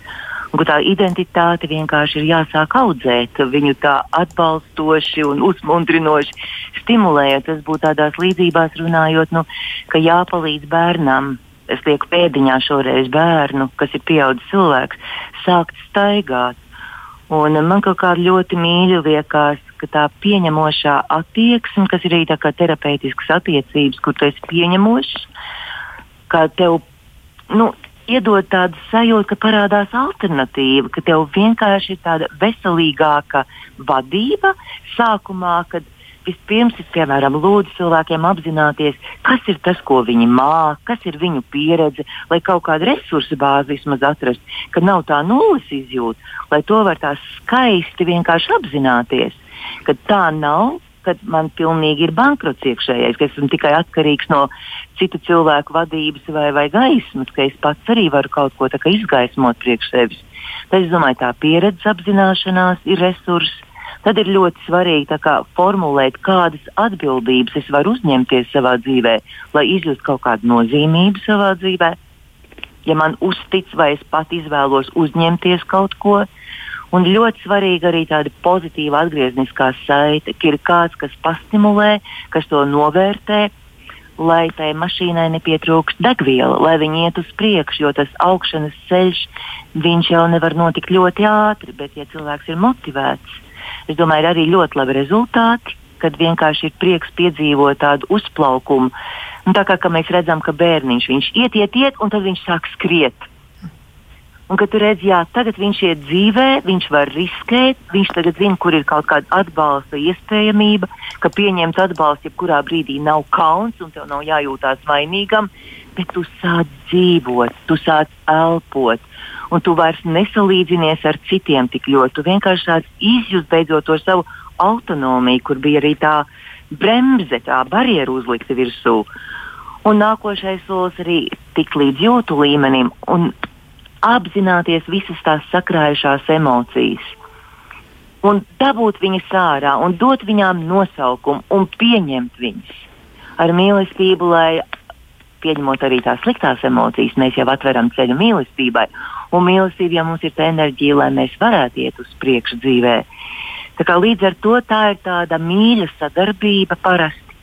Un, tā identitāte vienkārši ir jāsāk audzēt, viņu tā atbalstoši un uzmundrinoši stimulējot. Tas būtu tādās līdzībās runājot, nu, ka jāpalīdz bērnam es lieku pēdiņā šoreiz bērnu, kas ir pieaudzis cilvēks, sākt staigāt. Un man kaut kā ļoti mīļi liekas, ka tā pieņemošā attieksme, kas ir arī terapeitiskas attiecības, kur tu esi pieņemošs, ka tev nu, iedod tādu sajūtu, ka parādās alternatīva, ka tev vienkārši ir tāda veselīgāka vadība sākumā, kad vispirms ir piemēram lūdzu cilvēkiem apzināties, kas ir tas, ko viņi māca, kas ir viņu pieredze, lai kaut kādu resursu bāzi vismaz atrast, ka nav tā nulles izjūta, lai to var tā skaisti vienkārši apzināties, ka tā nav. Kad man pilnīgi ir bankrots iekšējais, ka esmu tikai atkarīgs no citu cilvēku vadības vai, vai gaismas, ka es pats arī varu kaut ko izgaismot priekš sevis. Tad es domāju, tā pieredzes apzināšanās ir resurss, tad ir ļoti svarīgi kā, formulēt, kādas atbildības es varu uzņemties savā dzīvē, lai izjustu kaut kādu nozīmību savā dzīvē. Ja man uztic, vai es pat izvēlos uzņemties kaut ko, Un ļoti svarīga arī tāda pozitīva atgriezniskā saite, ka ir kāds, kas pastimulē, kas to novērtē, lai tai mašīnai nepietrūkst degviela, lai viņi iet uz priekšu, jo tas augšanas ceļš jau nevar notikt ļoti ātri, bet ja cilvēks ir motivēts, Es domāju, ir arī ļoti labi rezultāti, kad vienkārši ir prieks piedzīvot tādu uzplaukumu. Un tā kā mēs redzam, ka bērniņš viņš iet, iet, iet, un tad viņš sāk skriet. Un kad tu redz, jā, tagad viņš iet dzīvē, viņš var riskēt, viņš tagad zina, kur ir kaut kāda atbalsta iespējamība, ka pieņemt atbalstu jebkurā brīdī nav kauns un tev nav jājūtās vainīgam, bet tu sāc dzīvot, tu sāc elpot. Un tu vairs nesalīdzinies ar citiem tik ļoti. Tu vienkārši tāds izjūti beidzot to savu autonomiju, kur bija arī tā bremze, tā barjeru uzlikta virsū. Un nākošais solis arī tikt līdz jūtu līmenim un apzināties visas tās sakrājušās emocijas. Un dabūt viņas ārā, un dot viņām nosaukumu, un pieņemt viņas ar mīlestību, lai pieņemot arī tās sliktās emocijas, mēs jau atveram ceļu mīlestībai. Un mīlestība jau mums ir tā enerģija, lai mēs varētu iet uz priekšu dzīvē. Kā līdz ar to tā ir tāda mīļa sadarbība parasti,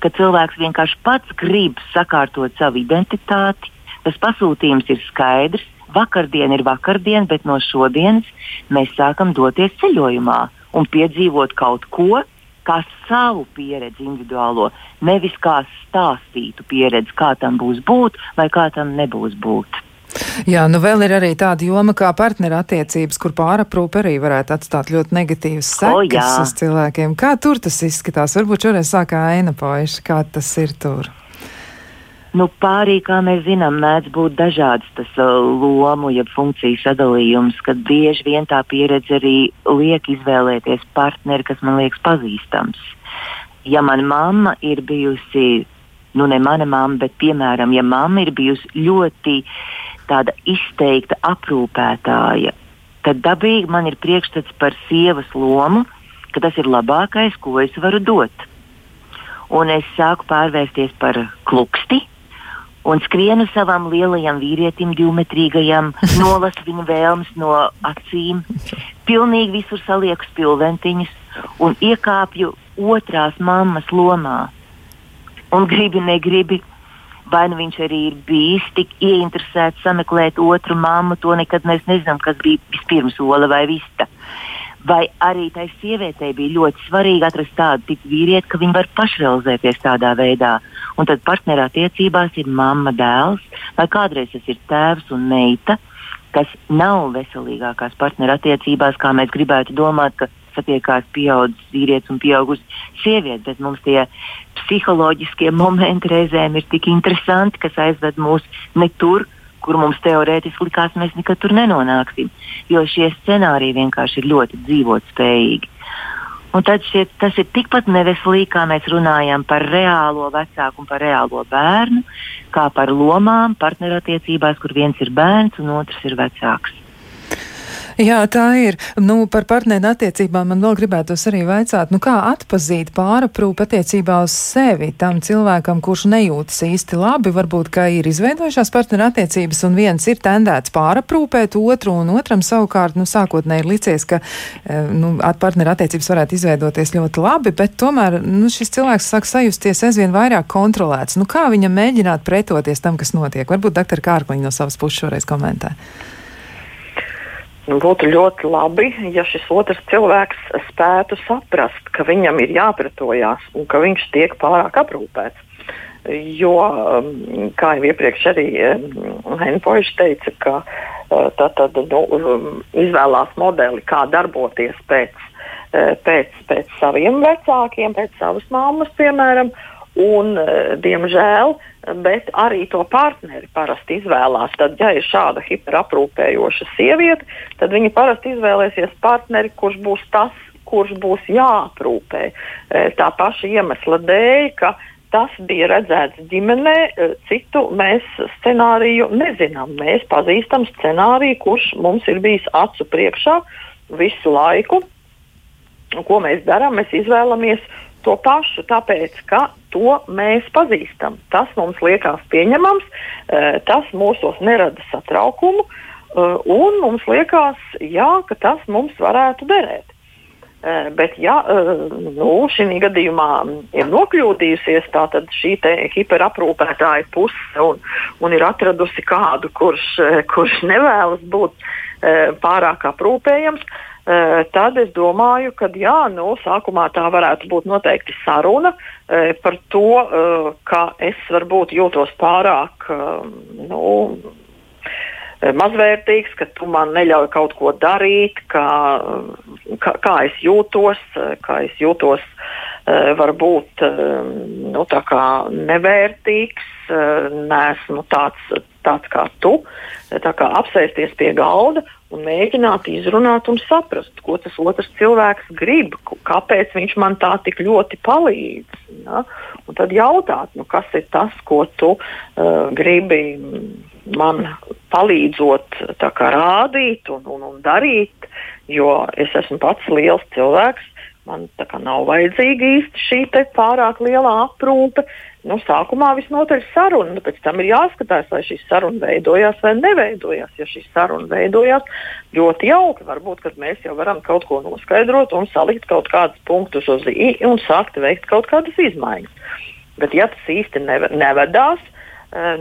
kad cilvēks vienkārši pats grib sakārtot savu identitāti, tas pasūtījums ir skaidrs, vakardiena ir vakardiena, bet no šodienas mēs sākam doties ceļojumā un piedzīvot kaut ko, kā savu pieredzi individuālo, nevis kā stāstītu pieredzi, kā tam būs būt vai kā tam nebūs būt. Jā, nu vēl ir arī tāda joma kā partnerattiecības, kur pāraprūpe arī varētu atstāt ļoti negatīvas sekas oh, uz cilvēkiem. Kā tur tas izskatās? Varbūt šoreiz sākā Aina Poiša, kā tas ir tur? Nu, pārī, kā mēs zinām, mēdz būt dažāds tas uh, lomu, jeb funkciju sadalījums, kad bieži vien tā pieredze arī liek izvēlēties partneri, kas man liekas pazīstams. Ja mana mamma ir bijusi, nu ne mana mamma, bet piemēram, ja mamma ir bijusi ļoti tāda izteikta aprūpētāja, tad dabīgi man ir priekšstats par sievas lomu, ka tas ir labākais, ko es varu dot. Un es sāku pārvērsties par kluksti, un skrienu savam lielajam vīrietim, divmetrīgajam, <laughs> nolasu viņa vēlmes no acīm, pilnīgi visur salieku spilventiņus un iekāpju otrās mammas lomā. Un gribi, negribi, vai nu viņš arī ir bijis tik ieinteresēts sameklēt otru mammu, to nekad mēs nezinām, kas bija vispirms ola vai vista. Vai arī tai sievietei bija ļoti svarīgi atrast tādu tipu vīrieti, ka viņi var pašrealizēties tādā veidā. Un tad partnerattiecībās ir mamma, dēls, vai kādreiz tas ir tēvs un meita, kas nav veselīgākās partnerattiecībās, kā mēs gribētu domāt, ka satiekās pieaugušas vīrietis un pieaugusi sieviete, bet mums tie psiholoģiskie momenti reizēm ir tik interesanti, kas aizved mūs ne tur, kur mums teorētiski likās, mēs nekad tur nenonāksim. Jo šie scenāriji vienkārši ir ļoti dzīvotspējīgi. Un tad šie, tas ir tikpat neveselīgi, kā mēs runājam par reālo vecāku un par reālo bērnu, kā par lomām partnerattiecībās, kur viens ir bērns un otrs ir vecāks. Jā, tā ir. Nu, par partneru attiecībām man vēl gribētos arī vaicāt, nu, kā atpazīt pāraprūpu attiecībā uz sevi tam cilvēkam, kurš nejūtas īsti labi, varbūt, ka ir izveidojušās partneru attiecības un viens ir tendēts pāraprūpēt otru un otram savukārt, nu, sākotnēji ir licies, ka, eh, nu, partneru attiecības varētu izveidoties ļoti labi, bet tomēr, nu, šis cilvēks sāk sajusties aizvien vairāk kontrolēts. Nu, kā viņam mēģināt pretoties tam, kas notiek? Varbūt doktor Kārkliņa no savas puses šoreiz komentē. Būtu ļoti labi, ja šis otrs cilvēks spētu saprast, ka viņam ir jāpretojās un ka viņš tiek pārāk aprūpēts. Jo, um, kā jau iepriekš arī um, Henpoļs teica, ka uh, tad, tad nu, um, izvēlās modeli, kā darboties pēc, uh, pēc, pēc saviem vecākiem, pēc savas mammas, piemēram, un, uh, diemžēl, bet arī to partneri parasti izvēlās. Tad, ja ir šāda hiperaprūpējoša sieviete, tad viņi parasti izvēlēsies partneri, kurš būs tas, kurš būs jāaprūpē. E, tā paša iemesla dēļ, ka tas bija redzēts ģimenē, e, citu mēs scenāriju nezinām. Mēs pazīstam scenāriju, kurš mums ir bijis acu priekšā visu laiku. Ko mēs darām? Mēs izvēlamies to pašu, tāpēc ka to mēs pazīstam. Tas mums liekas pieņemams, eh, tas mūsos nerada satraukumu, eh, un mums liekas, jā, ka tas mums varētu derēt. Eh, bet, ja nu, šī gadījumā ir nokļūdījusies šī hiperaprūpētāja puse un, un ir atradusi kādu, kurš, kurš nevēlas būt pārāk aprūpējams, tad es domāju, ka jā, nu, sākumā tā varētu būt noteikti saruna par to, ka es varbūt jūtos pārāk nu, mazvērtīgs, ka tu man neļauj kaut ko darīt, kā, kā, kā es jūtos, kā es jūtos varbūt nu, nevērtīgs, nesmu tāds tāds kā tu, tā kā apsēsties pie galda un mēģināt izrunāt un saprast, ko tas otrs cilvēks grib, kāpēc viņš man tā tik ļoti palīdz. Ja? Un tad jautāt, nu, kas ir tas, ko tu uh, gribi man palīdzot kā, rādīt un, un, un darīt, jo es esmu pats liels cilvēks. Man nav vajadzīga īsti šī pārāk liela aprūpe nu, sākumā visnotaļ saruna, pēc tam ir jāskatās, vai šī saruna veidojās vai neveidojās. Ja šī saruna veidojās, ļoti jauki. Varbūt mēs jau varam kaut ko noskaidrot un salikt kaut kādus punktus uz i un sākt veikt kaut kādas izmaiņas. Bet, ja tas īsti nevedās,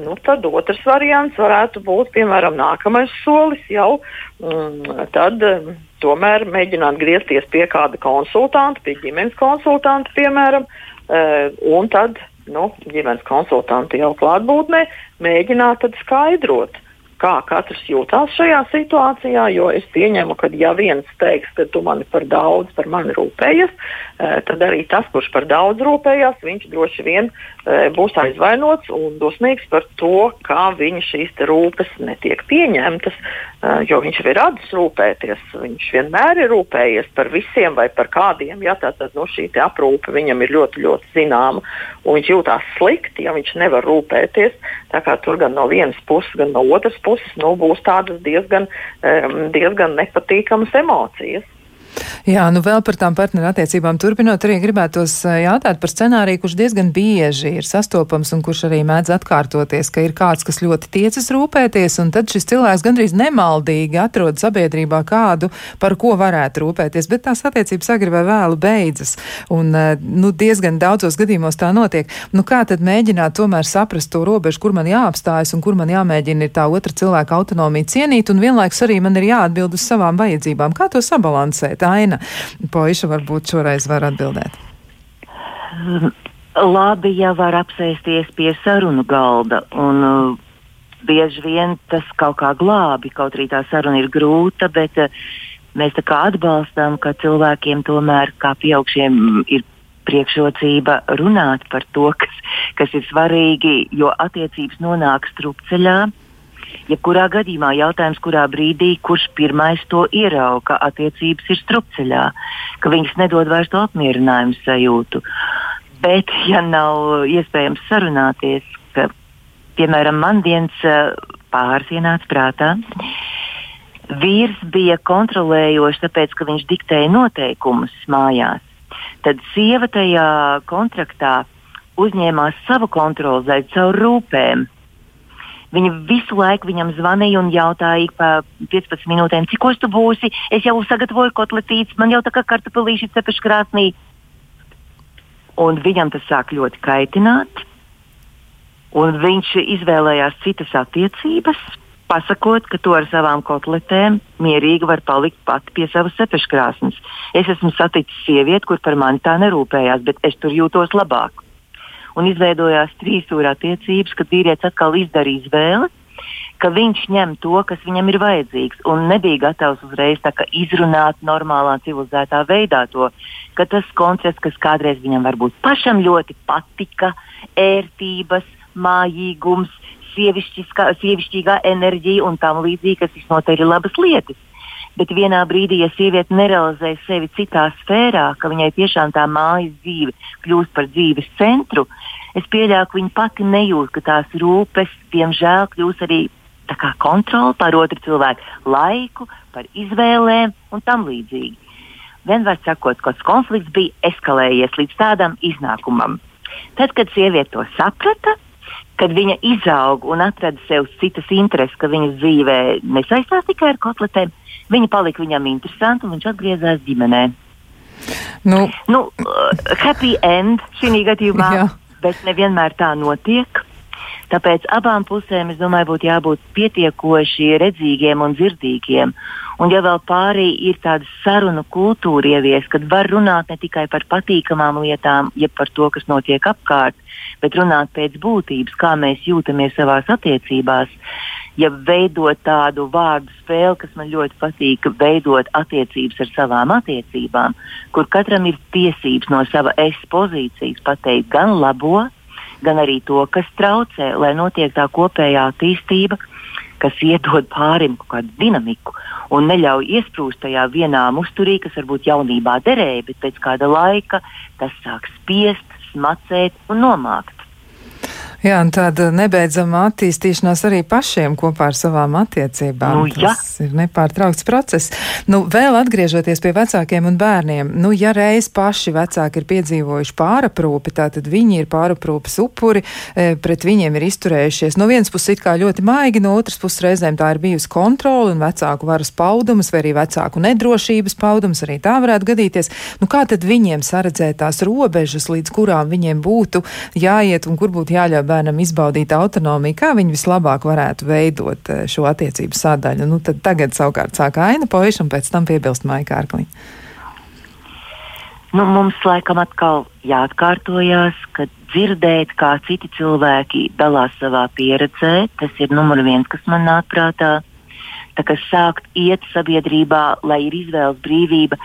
nu, tad otrs variants varētu būt, piemēram, nākamais solis jau mm, tad. Mm, tomēr mēģināt griezties pie kāda konsultanta, pie ģimenes konsultanta, piemēram, uh, un tad nu, ģimenes konsultanti jau klātbūtnē, mēģināt skaidrot, kā katrs jūtās šajā situācijā, jo es pieņemu, ka ja viens teiks, ka tu mani par daudz, par mani rūpējies, eh, tad arī tas, kurš par daudz rūpējās, viņš droši vien eh, būs aizvainots un dosmīgs par to, kā viņa šīs rūpes netiek pieņemtas, eh, jo viņš ir radis rūpēties, viņš vienmēr ir rūpējies par visiem vai par kādiem, ja tātad no nu, šī aprūpe viņam ir ļoti, ļoti zināma, un viņš jūtās slikti, ja viņš nevar rūpēties, tā kā tur gan no vienas puses, gan no otras puses nu, būs tādas diezgan, diezgan nepatīkamas emocijas. Jā, nu vēl par tām partnerattiecībām turpinot, arī gribētos eh, jautāt par scenāriju, kurš diezgan bieži ir sastopams un kurš arī mēdz atkārtoties, ka ir kāds, kas ļoti tiecas rūpēties, un tad šis cilvēks gandrīz nemaldīgi atrod sabiedrībā kādu, par ko varētu rūpēties, bet tās attiecības agri vai vēlu beidzas. Un, eh, nu, diezgan daudzos gadījumos tā notiek. Nu, kā tad mēģināt tomēr saprast to robežu, kur man jāapstājas un kur man jāmēģina ir tā otra cilvēka autonomija cienīt, un vienlaiks arī man ir jāatbild uz savām vajadzībām. Kā to sabalansēt? Aina, Poiša varbūt šoreiz var atbildēt. Labi, ja var apsēsties pie sarunu galda. Un, uh, bieži vien tas kaut kā glābi, kaut arī tā saruna ir grūta, bet uh, mēs tā kā atbalstām, ka cilvēkiem tomēr kā pieaugšiem ir priekšrocība runāt par to, kas, kas ir svarīgi, jo attiecības nonāk strupceļā Jebkurā gadījumā jautājums, kurā brīdī, kurš pirmais to ierauga, ka attiecības ir strupceļā, ka viņas nedod vairs to apmierinājumu sajūtu. Bet, ja nav iespējams sarunāties, ka, piemēram, man viens uh, pāris ienāca prātā, vīrs bija kontrolējošs, tāpēc, ka viņš diktēja noteikumus mājās. Tad sieva tajā kontraktā uzņēmās savu kontroli caur rūpēm. Viņa visu laiku viņam zvanīja un jautāja pa 15 minūtēm, cik ostas tu būsi. Es jau sagatavoju kotletītes, man jau tā kā kartupelīši cepeši krāsnī. Un viņam tas sāk ļoti kaitināt. Un viņš izvēlējās citas attiecības, pasakot, ka to ar savām kotletēm mierīgi var palikt pati pie savas cepeškrāsnes. Es esmu saticis sievieti, kur par mani tā nerūpējās, bet es tur jūtos labāk un izveidojās trīsstūra attiecības, kad vīrietis atkal izdarīja izvēli, ka viņš ņem to, kas viņam ir vajadzīgs, un nebija gatavs uzreiz izrunāt normālā, civilizētā veidā to, ka tas koncepts, kas kādreiz viņam varbūt pašam ļoti patika, ērtības, mājīgums, sievišķīgā enerģija un tam līdzīgi, kas visnotaļ ir labas lietas bet vienā brīdī, ja sieviete nerealizē sevi citā sfērā, ka viņai tiešām tā mājas dzīve kļūst par dzīves centru, es pieļauju, ka viņa pati nejūt, ka tās rūpes, diemžēl, kļūst arī kontrole pār otru cilvēku laiku, par izvēlēm un tam līdzīgi. Vienmēr sakot, ka konflikts bija eskalējies līdz tādam iznākumam. Tad, kad sieviete to saprata, kad viņa izauga un atrada sev citas intereses, ka viņas dzīvē nesaistās tikai ar kotletēm, Viņa palika viņam interesanti, un viņš atgriezās ģimenē. Nu, nu, uh, happy end šī gadījumā, <laughs> jā. bet nevienmēr tā notiek. Tāpēc abām pusēm, es domāju, būtu jābūt pietiekoši redzīgiem un dzirdīgiem. Un, ja vēl pārī ir tāda sarunu kultūra ievies, kad var runāt ne tikai par patīkamām lietām, jeb par to, kas notiek apkārt, bet runāt pēc būtības, kā mēs jūtamies savās attiecībās, ja veidot tādu vārdu spēli, kas man ļoti patīk, veidot attiecības ar savām attiecībām, kur katram ir tiesības no sava es pozīcijas pateikt gan labo, gan arī to, kas traucē, lai notiek tā kopējā attīstība, kas iedod pārim kaut kādu dinamiku un neļauj iesprūst tajā vienā musturī, kas varbūt jaunībā derēja, bet pēc kāda laika tas sāk spiest, smacēt un nomākt. Jā, un tāda nebeidzama attīstīšanās arī pašiem kopā ar savām attiecībām. Nu, jā. Tas ir nepārtraukts process. Nu, vēl atgriežoties pie vecākiem un bērniem, nu, ja reiz paši vecāki ir piedzīvojuši pāraprūpi, tātad viņi ir pāraprūpes upuri, e, pret viņiem ir izturējušies no vienas puses it kā ļoti maigi, no otras puses reizēm tā ir bijusi kontrola un vecāku varas paudumus vai arī vecāku nedrošības paudumus, arī tā varētu gadīties. Nu, kā tad viņiem saredzēt tās robežas, līdz kurām viņiem būtu jāiet un kur būtu jāļauj bērnam izbaudīt autonomiju, kā viņi vislabāk varētu veidot eh, šo attiecību sadaļu. Nu, tad tagad savukārt sāk aina poiša un pēc tam piebilst Maika Ārkliņa. Nu, mums laikam atkal jāatkārtojas, ka dzirdēt, kā citi cilvēki dalās savā pieredzē, tas ir numur viens, kas man nāk prātā. Tā kā sākt iet sabiedrībā, lai ir izvēles brīvība,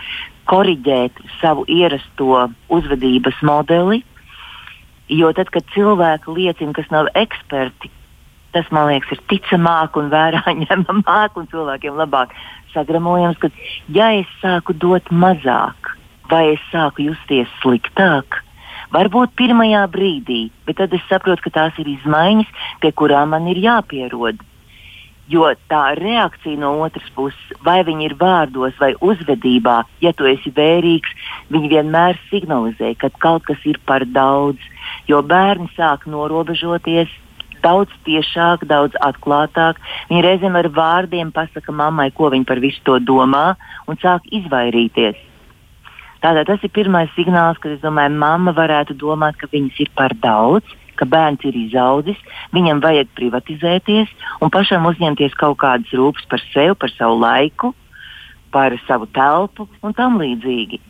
koriģēt savu ierasto uzvedības modeli, Jo tad, kad cilvēki liecina, kas nav eksperti, tas man liekas, ir ticamāk un vērā <laughs> ņemamāk un cilvēkiem labāk sagramojams, ka ja es sāku dot mazāk, vai es sāku justies sliktāk, varbūt pirmajā brīdī, bet tad es saprotu, ka tās ir izmaiņas, pie kurām man ir jāpierod. Jo tā reakcija no otras puses, vai viņi ir vārdos vai uzvedībā, ja tu esi vērīgs, viņi vienmēr signalizē, ka kaut kas ir par daudz. Jo bērni sāk norobežoties, daudz tiešāk, daudz atklātāk. Viņi reizēm ar vārdiem pasaka mammai, ko viņi par visu to domā, un sāk izvairīties. Tātad tas ir pirmais signāls, kad es domāju, mamma varētu domāt, ka viņas ir par daudz, ka bērns ir izaudzis, viņam vajag privatizēties un pašam uzņemties kaut kādas rūpes par sevi, par savu laiku, par savu telpu un tam līdzīgi.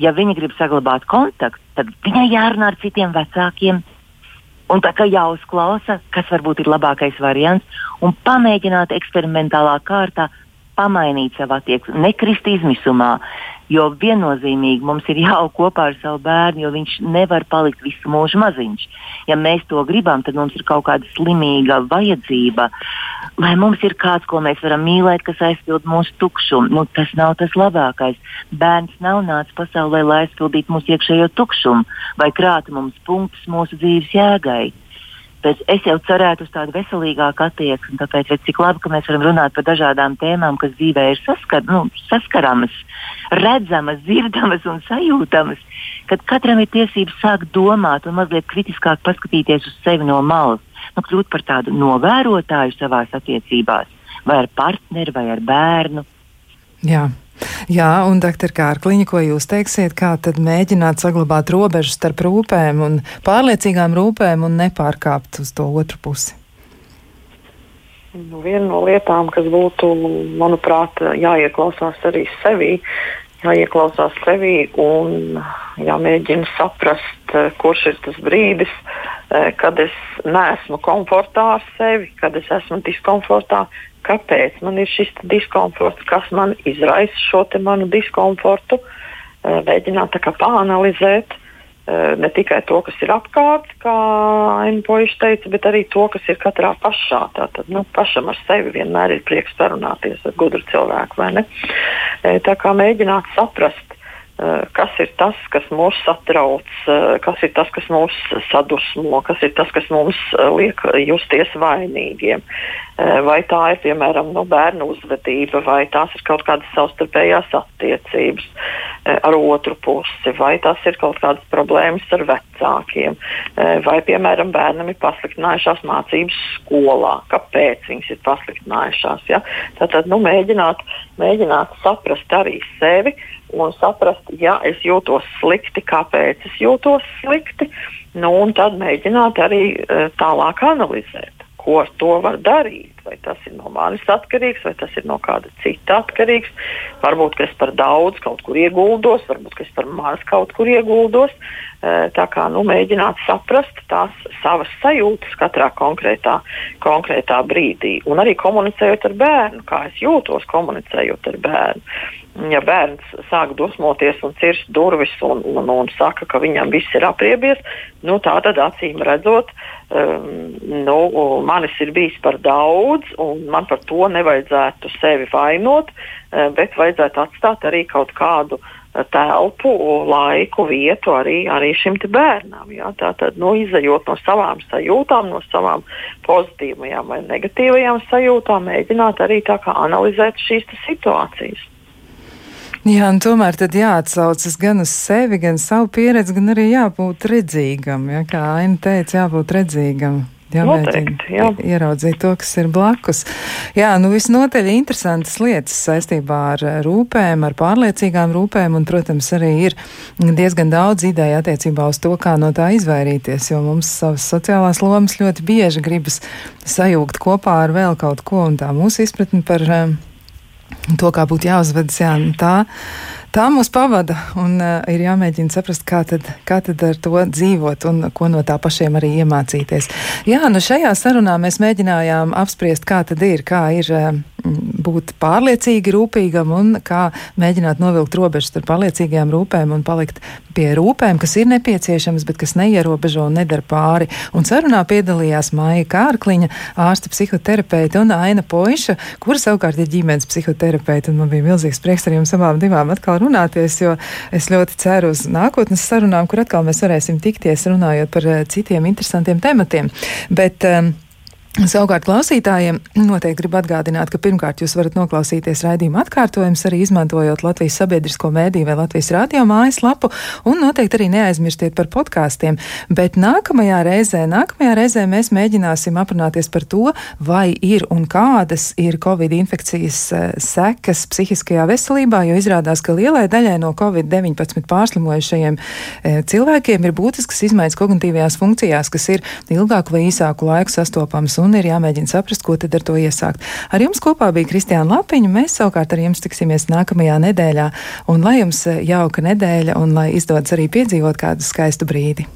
Ja viņa grib saglabāt kontaktu, tad viņai jārunā ar citiem vecākiem. Un tā kā jāuzklausa, kas varbūt ir labākais variants, un pamēģināt eksperimentālā kārtā pamainīt savu attieksmi, nekrist izmisumā, Jo viennozīmīgi mums ir <laughs> jāaug kopā ar savu bērnu, jo viņš nevar palikt visu mūžu maziņš. Ja mēs to gribam, tad mums ir kaut kāda slimīga vajadzība, lai mums ir kāds, ko mēs varam mīlēt, kas aizpild mūsu tukšumu. Nu, tas nav tas labākais. Bērns nav nācis pasaulē, lai aizpildītu mūsu iekšējo tukšumu vai krātu mums punktus mūsu dzīves jēgai. Bet es jau cerētu uz tādu veselīgāku attieksmi, tāpēc ir cik labi, ka mēs varam runāt par dažādām tēmām, kas dzīvē ir saskar, nu, saskaramas, redzamas, dzirdamas un sajūtamas. Kad katram ir tiesības sākt domāt un mazliet kritiskāk paskatīties uz sevi no malas, nu, kļūt par tādu novērotāju savās attiecībās, vai ar partneri, vai ar bērnu. Jā. Jā, un doktor Kārkliņa, ko jūs teiksiet, kā tad mēģināt saglabāt robežu starp rūpēm un pārliecīgām rūpēm un nepārkāpt uz to otru pusi? Nu, viena no lietām, kas būtu, manuprāt, jāieklausās arī sevī, jāieklausās sevī un jāmēģina saprast, kurš ir tas brīdis, kad es neesmu komfortā ar sevi, kad es esmu diskomfortā, kāpēc man ir šis diskomforts, kas man izraisa šo manu diskomfortu, eh, mēģināt pāranalizēt eh, ne tikai to, kas ir apkārt, kā Ainpoļs teica, bet arī to, kas ir katrā pašā. Tātad nu, pašam ar sevi vienmēr ir prieks parunāties ar gudru cilvēku? Eh, tā kā mēģināt saprast, kas ir tas, kas mūs satrauc, eh, kas ir tas, kas mūs sadusmo, kas ir tas, kas mums eh, liek justies vainīgiem. Vai tā ir piemēram no bērnu uzvedība, vai tās ir kaut kādas savstarpējās attiecības ar otru pusi, vai tās ir kaut kādas problēmas ar vecākiem, vai piemēram bērnam ir pasliktinājušās mācības skolā, kāpēc viņas ir pasliktinājušās. Ja? Tātad nu, mēģināt, mēģināt saprast arī sevi un saprast, ja es jūtos slikti, kāpēc es jūtos slikti, nu, un tad mēģināt arī uh, tālāk analizēt, ko ar to var darīt. Vai tas ir no manis atkarīgs, vai tas ir no kāda cita atkarīgs. Varbūt es par daudz kaut kur ieguldos, varbūt es par maz kaut kur ieguldos. Uh, tā kā nu, mēģināt saprast tās savas sajūtas katrā konkrētā, konkrētā brīdī. Un arī komunicējot ar bērnu, kā es jūtos komunicējot ar bērnu. Ja bērns sāk dusmoties un cirst durvis un, un, un saka, ka viņam viss ir apriebies, nu, tā tad acīm redzot, um, nu, manis ir bijis par daudz, un man par to nevajadzētu sevi vainot, uh, bet vajadzētu atstāt arī kaut kādu uh, telpu, laiku, vietu arī, arī šim bērnam. Jā. Tātad, nu, izējot no savām sajūtām, no savām pozitīvajām vai negatīvajām sajūtām, mēģināt arī tā analizēt šīs situācijas. Jā, un tomēr tad jāatsaucas gan uz sevi, gan savu pieredzi, gan arī jābūt redzīgam. Ja, kā Aina teica, jābūt redzīgam. Jāmēģina jā. ieraudzīt to, kas ir blakus. Jā, nu visnotaļ interesantas lietas saistībā ar rūpēm, ar pārliecīgām rūpēm, un, protams, arī ir diezgan daudz ideja attiecībā uz to, kā no tā izvairīties, jo mums savas sociālās lomas ļoti bieži gribas sajūgt kopā ar vēl kaut ko, un tā mūsu izpratne par to, kā būtu jāuzvedas. Jā, tā, tā mūs pavada un uh, ir jāmēģina saprast, kā tad, kā tad ar to dzīvot un ko no tā pašiem arī iemācīties. Jā, nu šajā sarunā mēs mēģinājām apspriest, kā tad ir, kā ir. Uh, būt pārliecīgi rūpīgam un kā mēģināt novilkt robežas starp pārliecīgajām rūpēm un palikt pie rūpēm, kas ir nepieciešamas, bet kas neierobežo un nedara pāri. Un sarunā piedalījās Maija Kārkliņa, ārsta psihoterapeita un Aina Poiša, kura savukārt ir ģimenes psihoterapeita. Man bija milzīgs prieks ar jums abām divām atkal runāties, jo es ļoti ceru uz nākotnes sarunām, kur atkal mēs varēsim tikties runājot par eh, citiem interesantiem tematiem. Bet, um, Savukārt klausītājiem noteikti gribu atgādināt, ka pirmkārt jūs varat noklausīties raidījuma atkārtojumus arī izmantojot Latvijas sabiedrisko mēdīju vai Latvijas radio mājaslapu, un noteikti arī neaizmirstiet par podkāstiem. Bet nākamajā reizē, nākamajā reizē mēs mēģināsim aprunāties par to, vai ir un kādas ir Covid infekcijas eh, sekas psihiskajā veselībā, jo izrādās, ka lielai daļai no Covid-19 pārslimojušajiem e, cilvēkiem ir būtiskas izmaiņas kognitīvajās funkcijās, kas ir ilgāku vai īsāku laiku sastopams un ir jāmēģina saprast, ko tad ar to iesākt. Ar jums kopā bija Kristiāna Lapiņa, mēs savukārt ar jums tiksimies nākamajā nedēļā, un lai jums jauka nedēļa, un lai izdodas arī piedzīvot kādu skaistu brīdi.